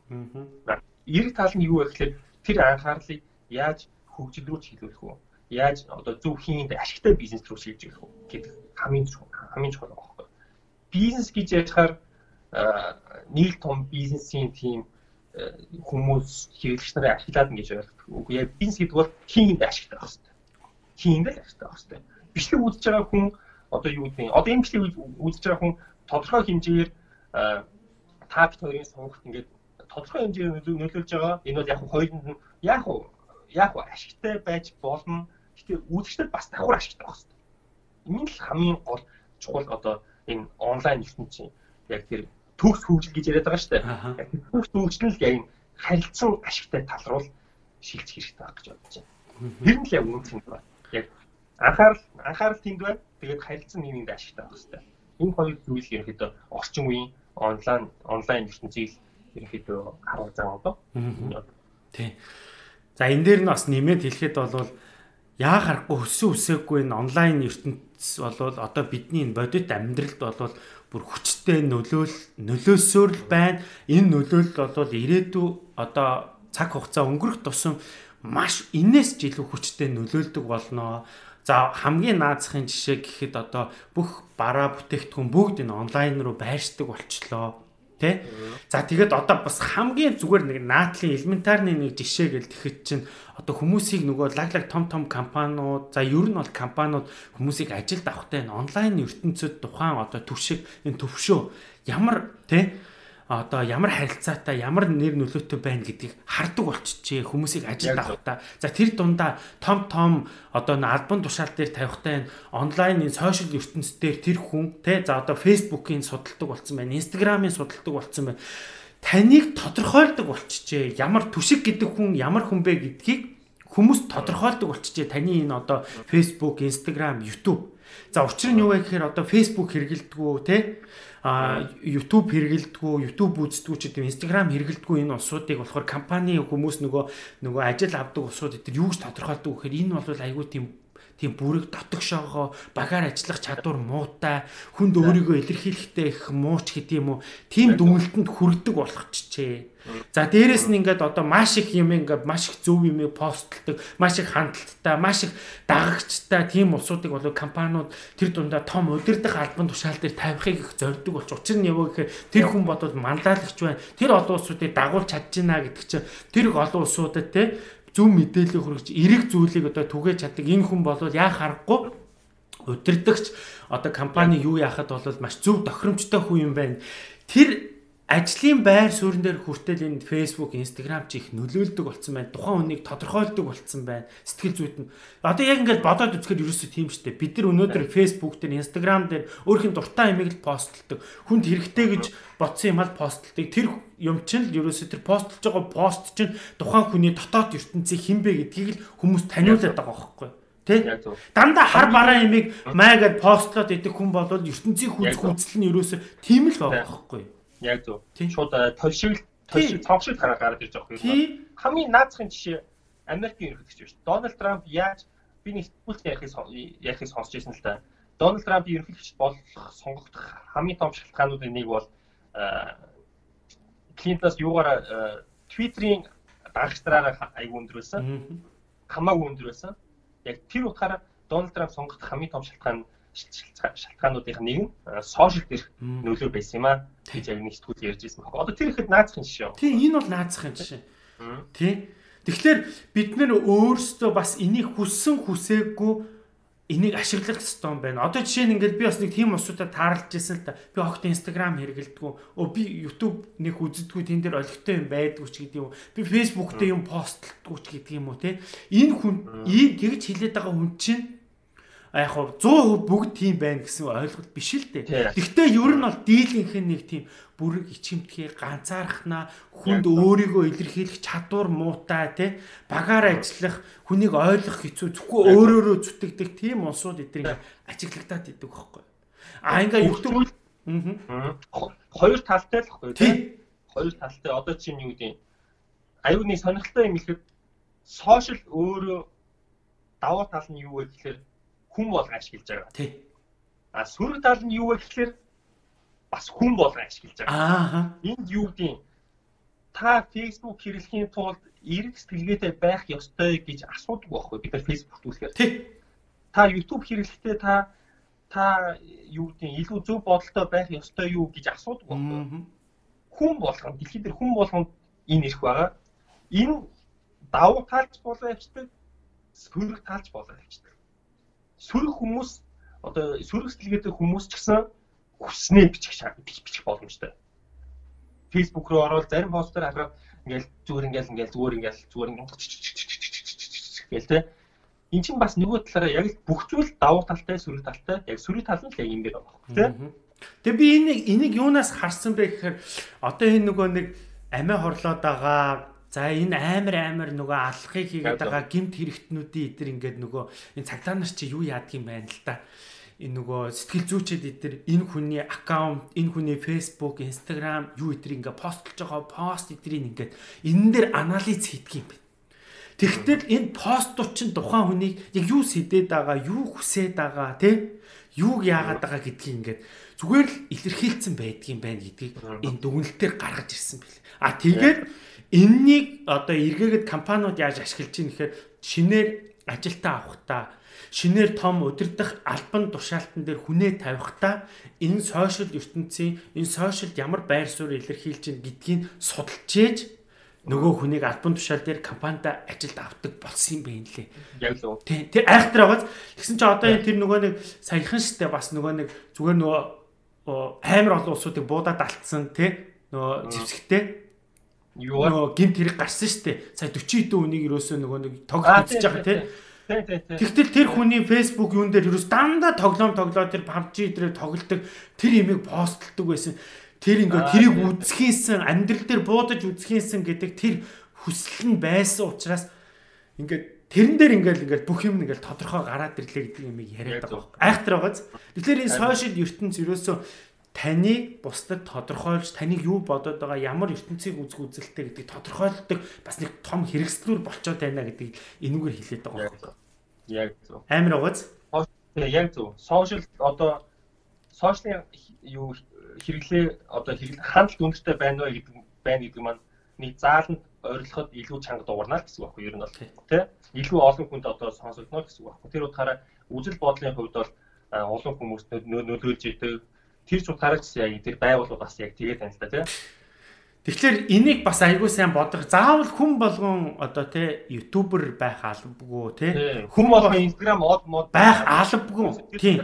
[SPEAKER 2] Эрэг тал нь юу вэ гэхээр тэр анхаарлыг яаж хөгжил рүү чиглүүлэх үү? Яаж одоо зөв хийнд ашигтай бизнес рүү шилжүүлэх үү гэдэг хамгийн хамгийн чухал байхгүй. Бизнес гэж ярихаар нийл том бизнесийн тийм хүмүүс хэрэглэгч нарын ашиглаад ингэж ойлгох. Үгүй яг бизнес гэдэг бол хийнд ашигтай байх хэрэгтэй. Хийнд л ашигтай байх хэрэгтэй бичлэг үзэж байгаа хүн одоо юу гэдэг одоо энэ бичлэг үзэж байгаа хүн тодорхой хэмжээгээр таг хоёрын сонголт ингээд тодорхой хэмжээгээр нөлөөлж байгаа. Энэ бол яг хоёрын нь яг яг ашигтай байж болно. Гэтэ үзэгчдэд бас давхар ашигтай байх хэрэгтэй. Энэ л хамгийн гол чухал одоо энэ онлайн ертөнцийн яг тэр төгс хөгжил гэж яриад байгаа шүү дээ. Яг төгс хөгжил нь яг харилцан ашигтай тал руу шилжих хэрэгтэй байх гэж бодож байна. Тэр нь л яг үнэн юм байна. Яг анхаарал анхаарал тэнд байна. Тэгээд харилцан нэгэнд ашигтай байх хэрэгтэй. Энэ хоёр зүйл ерөнхийдөө орчин үеийн онлайн онлайн ертөнцийг ерөнхийдөө харуулж байгаа доо.
[SPEAKER 1] Тий. За энэ дээр нь бас нэмээд хэлэхэд бол яа харахгүй өссөн үсээгүй энэ онлайн ертөнц бол одоо бидний энэ бодит амьдралд бол бүр хүчтэй нөлөөл нөлөөсөөр л байна. Энэ нөлөөлөл бол ирээдүй одоо цаг хугацаа өнгөрөх тусам маш инээс ч илүү хүчтэй нөлөөлдөг болноо. За хамгийн наазахын жишээ гэхэд одоо бүх бараа бүтээгдэхүүн бүгд энэ онлайн руу байршдаг болчлоо. Тэ? За тэгээд одоо бас хамгийн зүгээр нэг наадлын элементарны нэг жишээ гэл тэгэхэд чинь одоо хүмүүсийг нөгөө лаглаг том том компаниуд за ер нь бол компаниуд хүмүүсийг ажилд авахтай энэ онлайн ертөнцид тухайн одоо төвшиг энэ төвшөө ямар тэ одоо ямар харилцаатай ямар нэр нөлөөтэй байна гэдгийг хардаг болчихжээ хүмүүсийг ажилд авахта. За тэр дундаа том том одоо н альбом тушаал дээр тавихтай онлайн энэ сошиал ертөнцийн дээр тэр хүн те за одоо фейсбુકийн судалдаг болцсон байна. Instagram-ийн судалдаг болцсон байна. Таныг тодорхойлдог болчихжээ. Ямар түшиг гэдэг хүн ямар хүн бэ гэдгийг хүмүүс тодорхойлдог болчихжээ. Таны энэ одоо Facebook, Instagram, YouTube. За учир нь юу вэ гэхээр одоо Facebook хэрэгэлдэг үү те? А YouTube хэрэгэлдэггүй, YouTube үздэггүй ч гэдэг Instagram хэрэгэлдэггүй энэ улсуудыг болохоор компани хүмүүс нөгөө нөгөө ажил авдаг улсууд эдгээр юу гэж тодорхойлдог вэ гэхээр энэ бол айгүй тийм тийм бүрэг дотгошоогоо багаар ажиллах чадвар муутай хүнд өөрийгөө илэрхийлэхдээ их мууч гэдэг юм уу тийм дүнэлтэнд хүрдэг болгочихжээ. За дээрэс нь ингээд одоо маш их юм ингээд маш их зөв юм постлдог, маш их хандлттай, маш их дагагчтай тийм улсуудыг болоо компаниуд тэр дундаа том удирдах албан тушаал дээр тавихыг их зорддог болж учир нь яваа гэхээр тэр хүн бодвол манлайлагч байна. Тэр олон улсуудыг дагуулж чадчихна гэдэг чинь тэр олон улсуудад те зөв мэдээлэл хүргэж эрэг зүйлийг одоо түгээж чаддаг энэ хүн бол яа харахгүй удирдахч одоо компани юу яахад бол маш зөв тохиромжтой хүн юм байна. Тэр ажлын байр суурин дээр хүртэл энэ Facebook, Instagram ч их нөлөөлдөг болсон байна. Тухайн хүнийг тодорхойлдог болсон байна. Сэтгэл зүйд нь. Одоо яг ингээд бодоод үзэхэд ерөөсөө тийм шүү дээ. Бид нар өнөөдөр Facebook дээр, Instagram дээр өөрхийн дуртай имийг л постлдог. Хүнд хэрэгтэй гэж бодсон юм ал постлдог. Тэр юм чинь л ерөөсөө тэр постлж байгаа пост чинь тухайн хүний дотоод ертөнцийн хинбэ гэдгийг л хүмүүс таниулаад байгаа байхгүй юу? Тэ? Дандаа хар бараа имийг маягаад постлоод идэх хүн бол ертөнцийн хүч хүнсэл нь ерөөсөө тийм л байгаа байхгүй юу?
[SPEAKER 2] Яг зөв. Шууд толшиг толшиг цонхшиг хараа гараад ирж байгаа юм. Хамгийн наацхан жишээ Америкийн ерөнхийлөгч биш. Дональд Трамп яаж би нэг сэтгүүлт ярихыг ярихыг сонсч байсан л да. Дональд Трамп ерөнхийлөгч болох сонгогдох хамгийн том шалтгаануудын нэг бол Клинтоноос юугаараа Твиттерийн дагагчдаараа айгүй өндөр байсан. Хамаагүй өндөр байсан. Яг тэр утгаараа Дональд Трамп сонгогдох хамгийн том шалтгаан шалтгаануудын нэг нь сошиал дээрх нөлөө байсан юм аа. гэж яг нэг сэтгүүл ярьж байсан баг. Одоо тэр ихэд наацхын жишээ.
[SPEAKER 1] Тийм энэ бол наацхын жишээ. Тийм. Тэгэхээр бид нэр өөрсдөө бас энийг хүссэн хүсээгүй энийг ашиглах хэрэгтэй юм байна. Одоо жишээ нь ингээд би бас нэг тийм усуудаар таарлаж ирсэн л та. Би огт Instagram хэрэглэдэггүй. Өө би YouTube нэг үздэггүй тэн дээр олигтой юм байдгүй ч гэдэг юм. Би Facebook дээр юм постлдаггүй ч гэдэг юм уу те. Энэ хүн ийм тэгж хилээд байгаа хүн чинь яг хав 100% бүгд тийм байна гэсэн ойлголт биш л дээ. Гэхдээ ер нь бол дийлийнх нь нэг тийм бүрэг ичимтгий ганцаархнаа хүнд өөрийгөө илэрхийлэх чадвар муутай те багаар ажиллах хүнийг ойлгох хэцүү зөвхөн өөрөөрөө зүтгэдэг тийм унсууд эдрийг ажиглагдаад идэг байхгүй. А ингээ YouTube
[SPEAKER 2] хоёр талтай л байхгүй тийм хоёр талтай. Одоо чинь юу гэдэг аюуны сонирхолтой юм ихэд сошиал өөрөө даваа тал нь юу вэ гэхээр хүн болгон ашиглаж байгаа.
[SPEAKER 1] Тий.
[SPEAKER 2] А сөрөг тал нь юу вэ гэхээр бас хүн болгон ашиглаж байгаа.
[SPEAKER 1] Аа.
[SPEAKER 2] Энд юу гэдэг та Facebook хэрэглэхийн тулд эрг сэтгэлгээтэй байх ёстой гэж асуудаг байхгүй бид нар Facebook түлхээр.
[SPEAKER 1] Тий.
[SPEAKER 2] Та YouTube хэрэглэхдээ та та юу гэдэг илүү зөв бодолтой байх ёстой юу гэж асуудаг байхгүй. Хүн болгон дэлхийд дээр хүн болгон энэ ирэх байгаа. Энэ давуу талч болоо явцдаг, сөрөг талч болоо явцдаг сөрөг хүмүүс одоо сөрөг сэтгэлгээтэй хүмүүс ч гэсэн хүснээ бичих бичих боломжтой. Facebook руу ороод зарим постэр хараад ингээл зүгээр ингээл ингээл зүгээр ингээл зүгээр ингээл гээл тэ. Эн чинь бас нөгөө талаараа яг л бүх зүйл давуу талтай сөрөг талтай яг сөрөг тал нь л яг ингэж байгаа байхгүй тэ.
[SPEAKER 1] Тэгээ би энийг энийг юунаас харсан бэ гэхээр одоо энэ нөгөө нэг амиа хорлоод байгаа За энэ амар амар нөгөө алхахыг хийгээд байгаа гимт хэрэгтнүүдийн эдэр ингээд нөгөө энэ цаглаа нар чи юу яадаг юм байна л да. Энэ нөгөө сэтгэл зүйчэд эдэр энэ хүний аккаунт, энэ хүний Facebook, Instagram юу эдэр ингээд постлж байгаа пост эдрийг ингээд энэ дээр анализ хийдэг юм байна. Тэгтэл энэ постууд чинь тухайн хүнийг яг юу сэдээд байгаа, юу хүсээд байгаа, тий? Юуг яагаад байгаа гэдгийг ингээд зүгээр л илэрхийлсэн байдгийм байна гэдгийг энэ дүгнэлтээр гаргаж ирсэн бэл. А тэгээд Эннийг одоо эргээгээд компаниуд яаж ашиглаж чинь гэхээр шинээр ажилтаа авахтаа шинээр том удирдах албан тушаалтан дээр хүнээ тавихтаа энэ сошиал ертөнцийн энэ сошиалд ямар байр суурь илэрхийлж чинь гэдгийг судалж ээж нөгөө хүнийг албан тушаал дээр компанида ажилд авдаг болсон юм байна лээ.
[SPEAKER 2] Яг л үү.
[SPEAKER 1] Тий. Тэр айхтар байгааз тэгсэн чинь одоо энэ тэр нөгөө нэг саяхан штэ бас нөгөө нэг зүгээр нөгөө амар олон улсуудыг буудаад алдсан тий нөгөө зэвсэгтэй нөгөө гинт хэрэг гарсан дээ. Сая 40 хэдэн үнийг ерөөсөө нөгөө нэг тоглож байгаа тий. Тэгтэл тэр хүний Facebook юун дээр ерөөс дандаа тоглоом тоглоо тэр PUBG дээр тоглолдог тэр имийг постлдог байсан. Тэр ингээ тэрийг үзхийнсэн амьдрал дээр буудаж үзхийнсэн гэдэг тэр хүсэл нь байсан учраас ингээ тэрэн дээр ингээл ингээл бүх юм ингээл тодорхой гараад ирлээ гэдэг юм яриад байгаа. Айхтар байгааз. Тэгэхээр энэ сошиал ертөнц ерөөсөө таныг бусдад тодорхойлж таныг юу бодоод байгаа ямар ертөнцийг үзэх үзэлтэй гэдгийг тодорхойлдог бас нэг том хэрэгслүүр болчоод байна гэдгийг энүүгээр хэлээд байгаа
[SPEAKER 2] юм. Яг зөв.
[SPEAKER 1] Амар угааз.
[SPEAKER 2] Яг зөв. Сошиал одоо сошиалын юу хэрэглээ одоо хандлт өндөртэй байна вэ гэдэг байна гэдэг маань нэг зааланд ойрлоход илүү чанга дуурнаа гэсэн үг байхгүй юу? Ер нь бол тий. Илүү олон хүнд одоо сонсогдно гэсэн үг байхгүй. Тэр утгаараа үзэл бодлын хувьд бол олон хүмүүст нөлөөлж идэг тэр чухаарч яг тэр байгууллага бас яг тэгээ танилта тийм.
[SPEAKER 1] Тэгэхээр энийг бас айгүй сайн бодох. Заавал хүн болгон одоо тий ютубер байх албагүй тий.
[SPEAKER 2] Хүн болгон инстаграм од мод
[SPEAKER 1] байх албагүй. Тий.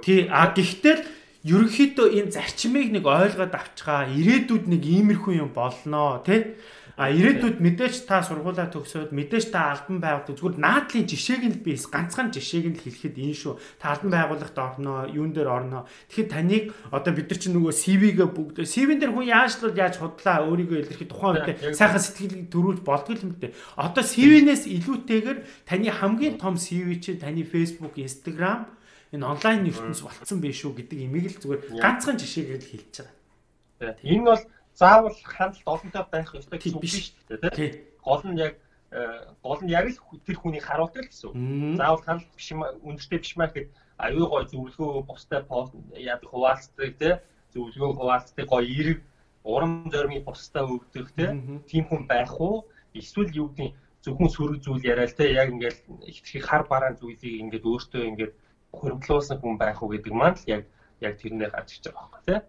[SPEAKER 1] Тий. А гэхдээ ерөнхийдөө энэ зарчмыг нэг ойлгоод авчгаа ирээдүйд нэг иймэрхүү юм болноо тий. А ирээдүйд мэдээж та сургуулаа төгсөөд мэдээж та албан байгуулалт зүгээр наадлын жишээг нь би ганцхан жишээг нь хэлэхэд энэ шүү. Та албан байгууллагт орноо, юун дээр орноо. Тэгэхээр таныг одоо бид нар чинь нөгөө CV-гээ бүгд CV-н дээр хүн яаж л яаж худлаа өөрийгөө илэрхий тухайн үед сайхан сэтгэлийг төрүүлж болдгоо юм дээ. Одоо CV-нээс илүүтэйгээр таны хамгийн том CV чинь таны Facebook, Instagram энэ онлайн ертөнц болцсон байх шүү гэдэг имийг л зүгээр ганцхан жишээгээр л хэлж байгаа.
[SPEAKER 2] Энэ бол заавал хяналт олонтой байх ёстой гэсэн үг биш үү тий. Гол нь яг э, гол нь яг л тэр хүнийг харуулдаг л гэсэн үг. Заавал хяналт биш юм өндөртэй биш маа гэхэд аюу гой зөвлөгөө бустай пост яад хуваалцдаг тий. Зөвлөгөө хуваалцдаг гой эрг урам зоримыг бустай өгдөг тий. Тийм хүн байх уу? Эсвэл юу гэдэг зөвхөн сөрөг зүйл яриа л тий. Яг ингээл их хар бараан зүйлийг ингээд өөртөө ингээд хөрөнгөлүүлсэн хүн байх уу гэдэг маань л яг яг тэрнээ гарч ирж байгаа байхгүй тий.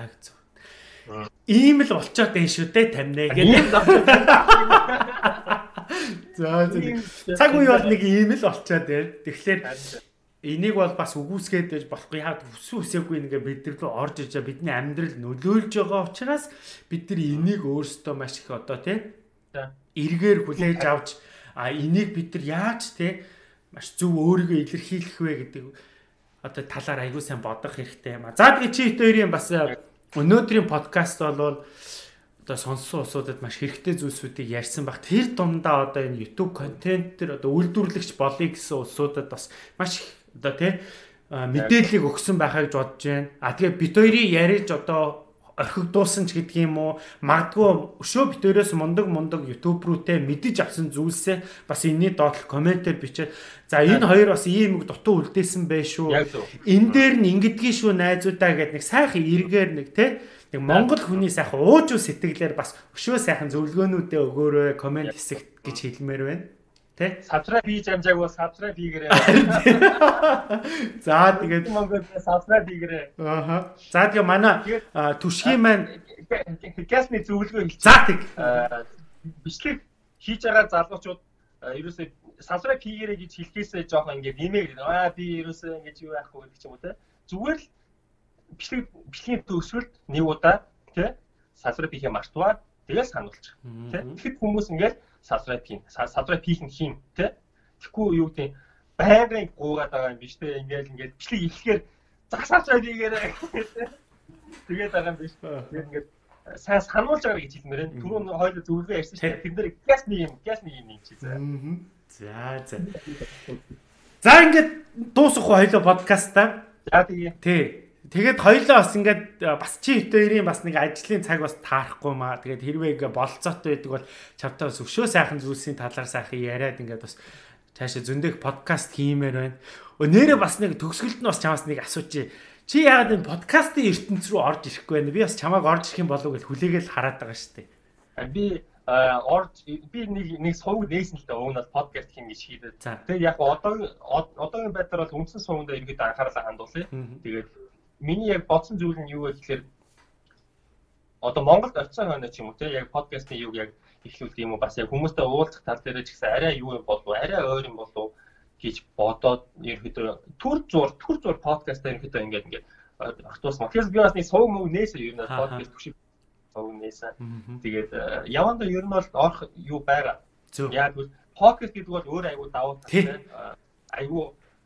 [SPEAKER 1] Яг зөв. Ийм л болчоод байна шүү дээ тамнаа гэдэг. *laughs* За цаг үе бол нэг ийм л болчоод байна. Тэгэхээр энийг бол бас үгүйсгээд байж болохгүй яа өссөн үсээгүй ингээ бид нар рүү орж иж бидний амьдрал нөлөөлж байгаа учраас бид нар энийг өөрсдөө маш их одоо тий эргээр хүлээж авч а энийг бид нар яаж тий маш зөв өөрийгөө илэрхийлэх вэ гэдэг одоо талаар аягүй сайн бодох хэрэгтэй юм а. За тэгээ чи хоёрын бас өнөөдрийн подкаст бол одоо сонссон усуудад маш хэрэгтэй зүйлсүүдийг ярьсан баг. Тэр дундаа одоо энэ YouTube контент төр одоо үйлдвэрлэгч болъё гэсэн усуудад бас маш одоо тий мэдээллийг өгсөн байхаа гэж бодож байна. А тэгээ бит хоёрын яриж одоо орхигдуулсан ч гэдэг юм уу? Магадгүй өшөө битээрээс мундаг мундаг YouTube руу те мэдэж авсан зүйлсээ бас энэний доотлох комментээр бичээд за энэ хоёр бас ийм их дутуу үлдээсэн байх шүү. Энэ дээр нь ингэдгий шүү найзуудаа гэдэг нэг сайхан эргээр нэг те нэг монгол хүний сайхан уужуу сэтгэлээр бас өшөө сайхан зөвлөгөөнүүдээ өгөөрэй коммент хэсэгт гэж хэлмээр байна. Тэ?
[SPEAKER 2] Subscribe хийж амжаагүй subscribe хийгээрэй.
[SPEAKER 1] За тэгээд
[SPEAKER 2] Монгол subscribe хийгээрэй.
[SPEAKER 1] Ааха. За тэгээ манай түшгийн маань
[SPEAKER 2] гасны зөвлөгөө
[SPEAKER 1] хэлчих. За тэг.
[SPEAKER 2] Бичлэг хийж байгаа залуучууд ерөөсөө subscribe хийгээрэй гэж хэлхээсээ жоохон ингээд нэмээ гэдэг. Аа би ерөөсөө ингэж юу яахгүй гэдэг ч юм уу те. Зүгээр л бичлэг бичлэгийн төгсгөлд нэг удаа те subscribe хийхээ мартваа тэгээд сануулчих. Тэ. Тэгэхэд хүмүүс ингээд subscribe хийн. Subscribe хийх нь хийн тий. Тэгэхгүй юу гэдэг байнгын гуугаад байгаа юм биш тий. Ингээл ингээл бичлэг ихлэхээр subscribe хийгээрэй. Тэгээд байгаа юм биш. Тэгээд ингээд сайн сануулж байгаа гэж хэлмээр энэ түрүүн хоёул зөвлөгөө ярьсан шүү дээ. Тэд нэр газ нэг юм, газ нэг юм юм чи заа.
[SPEAKER 1] За за. За ингээд дуусах хоёул подкаста.
[SPEAKER 2] За тэгээ.
[SPEAKER 1] Тий. Тэгээд хоёлоо бас ингээд э, бас чи хоёрын бас нэг ажлын цаг бас таарахгүй маа. Тэгээд хэрвээ ингээд болцоотой байдаг бол чавтаа бас өшөө сайхан зүйлсийн талаар сайхан яриад ингээд бас цаашаа зөндөх подкаст хиймээр байна. Нэрээ бас нэг төгсгөлд нь бас чамаас нэг асуучих. Чи яагаад энэ подкастын ертөнц рүү орж ирэхгүй байна? Би бас чамааг орж ирэх юм болов гэж хүлээгээл хараад байгаа шүү дээ.
[SPEAKER 2] Би орж би нэг нэг сувг нээсэн л дээ уунаас подкаст хийн гэж хийдэ. Тэгээд яг одоо одоогийн байдлаар бол үндсэн сувганд ерөөд анхаарлаа хандуулъя. Тэгээд миний яг бодсон зүйл нь юу вэ гэхээр одоо Монголд очисон хойно ч юм уу те яг подкастын юг яг эхлүүлдэг юм уу бас яг хүмүүстэй уулзах тал дээр ч гэсэн арай юу юм болов арай өөр юм болов гэж бодоод ерөөдөө төр зур төр зур подкастаа ерөөдөө ингээд ингээд артуус материал би бас нэг сувг мөг нээсэ ер нь подкаст төвшиг сувг нээсэ. Тэгээд э, яванда ер нь бол орох юу байгаа яг подкаст гэдэг бол өөр аягүй давуу талтай аягүй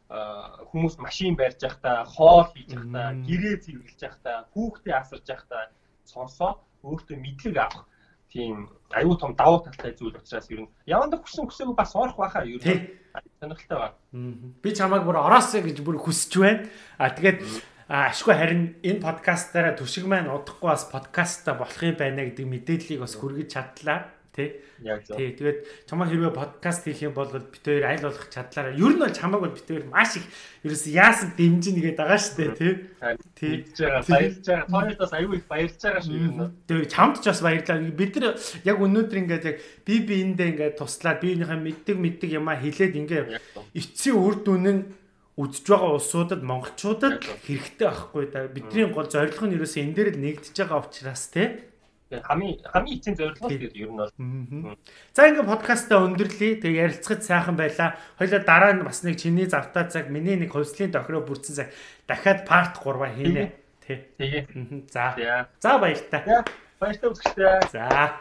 [SPEAKER 2] хүмүүс машин барьж явахдаа, хоол хийж явахдаа, гэрээ цэвэрлж явахдаа, хүүхдээ асарж явахдаа сонсоод өөртөө мэдлэг авах тийм аюу тум давуу талтай зүйл учраас ер нь яванда хүссэн хүсээгүй бас орох байхаа ер нь сонирхолтой байна.
[SPEAKER 1] Би чамайг бүр ороосоо гэж бүр хүсэж байна. А тэгээд ашгүй харин энэ подкастаараа төшиг маань удахгүй бас подкастта болох юм байна гэдэг мэдээллийг бас хүргэж чадлаа. Тий. Тий. Тэгээд чамаа хэрвээ подкаст хийх юм бол бит хоёр аль болох чадлаараа ер нь бол чамааг бол бит хоёр маш их ерөөс яасан дэмжин нэгээд байгаа дээ тий.
[SPEAKER 2] Тий. Баярлж байгаа. Тооёртоос аюу их баярлж байгаа шүү ер нь.
[SPEAKER 1] Тэгээ чамд ч бас баярлалаа. Бид нар яг өнөөдөр ингээд яг би биэндээ ингээд туслаад биенийхээ мэддэг мэддэг юмаа хэлээд ингээд эцсийн үр дүн нь үдж байгаа улсуудад монголчуудад хэрэгтэй байхгүй да. Бидний гол зорилго нь ерөөсөө энэ дээр л нэгдэж байгаа учраас тий
[SPEAKER 2] хамгийн хамгийн эцсийн зорилго л ер нь бол.
[SPEAKER 1] За ингээ подкастаа өндөрлөе. Тэгээ ярилцахад сайхан байлаа. Хоёлаа дараа нь бас нэг чиний завтаа цаг, миний нэг хувьслын тохироо бүрдсэн цаг дахиад парт 3 хийнэ. Тий.
[SPEAKER 2] Тэгээ.
[SPEAKER 1] За. За баяр та.
[SPEAKER 2] Баяр та үзэгчтэй.
[SPEAKER 1] За.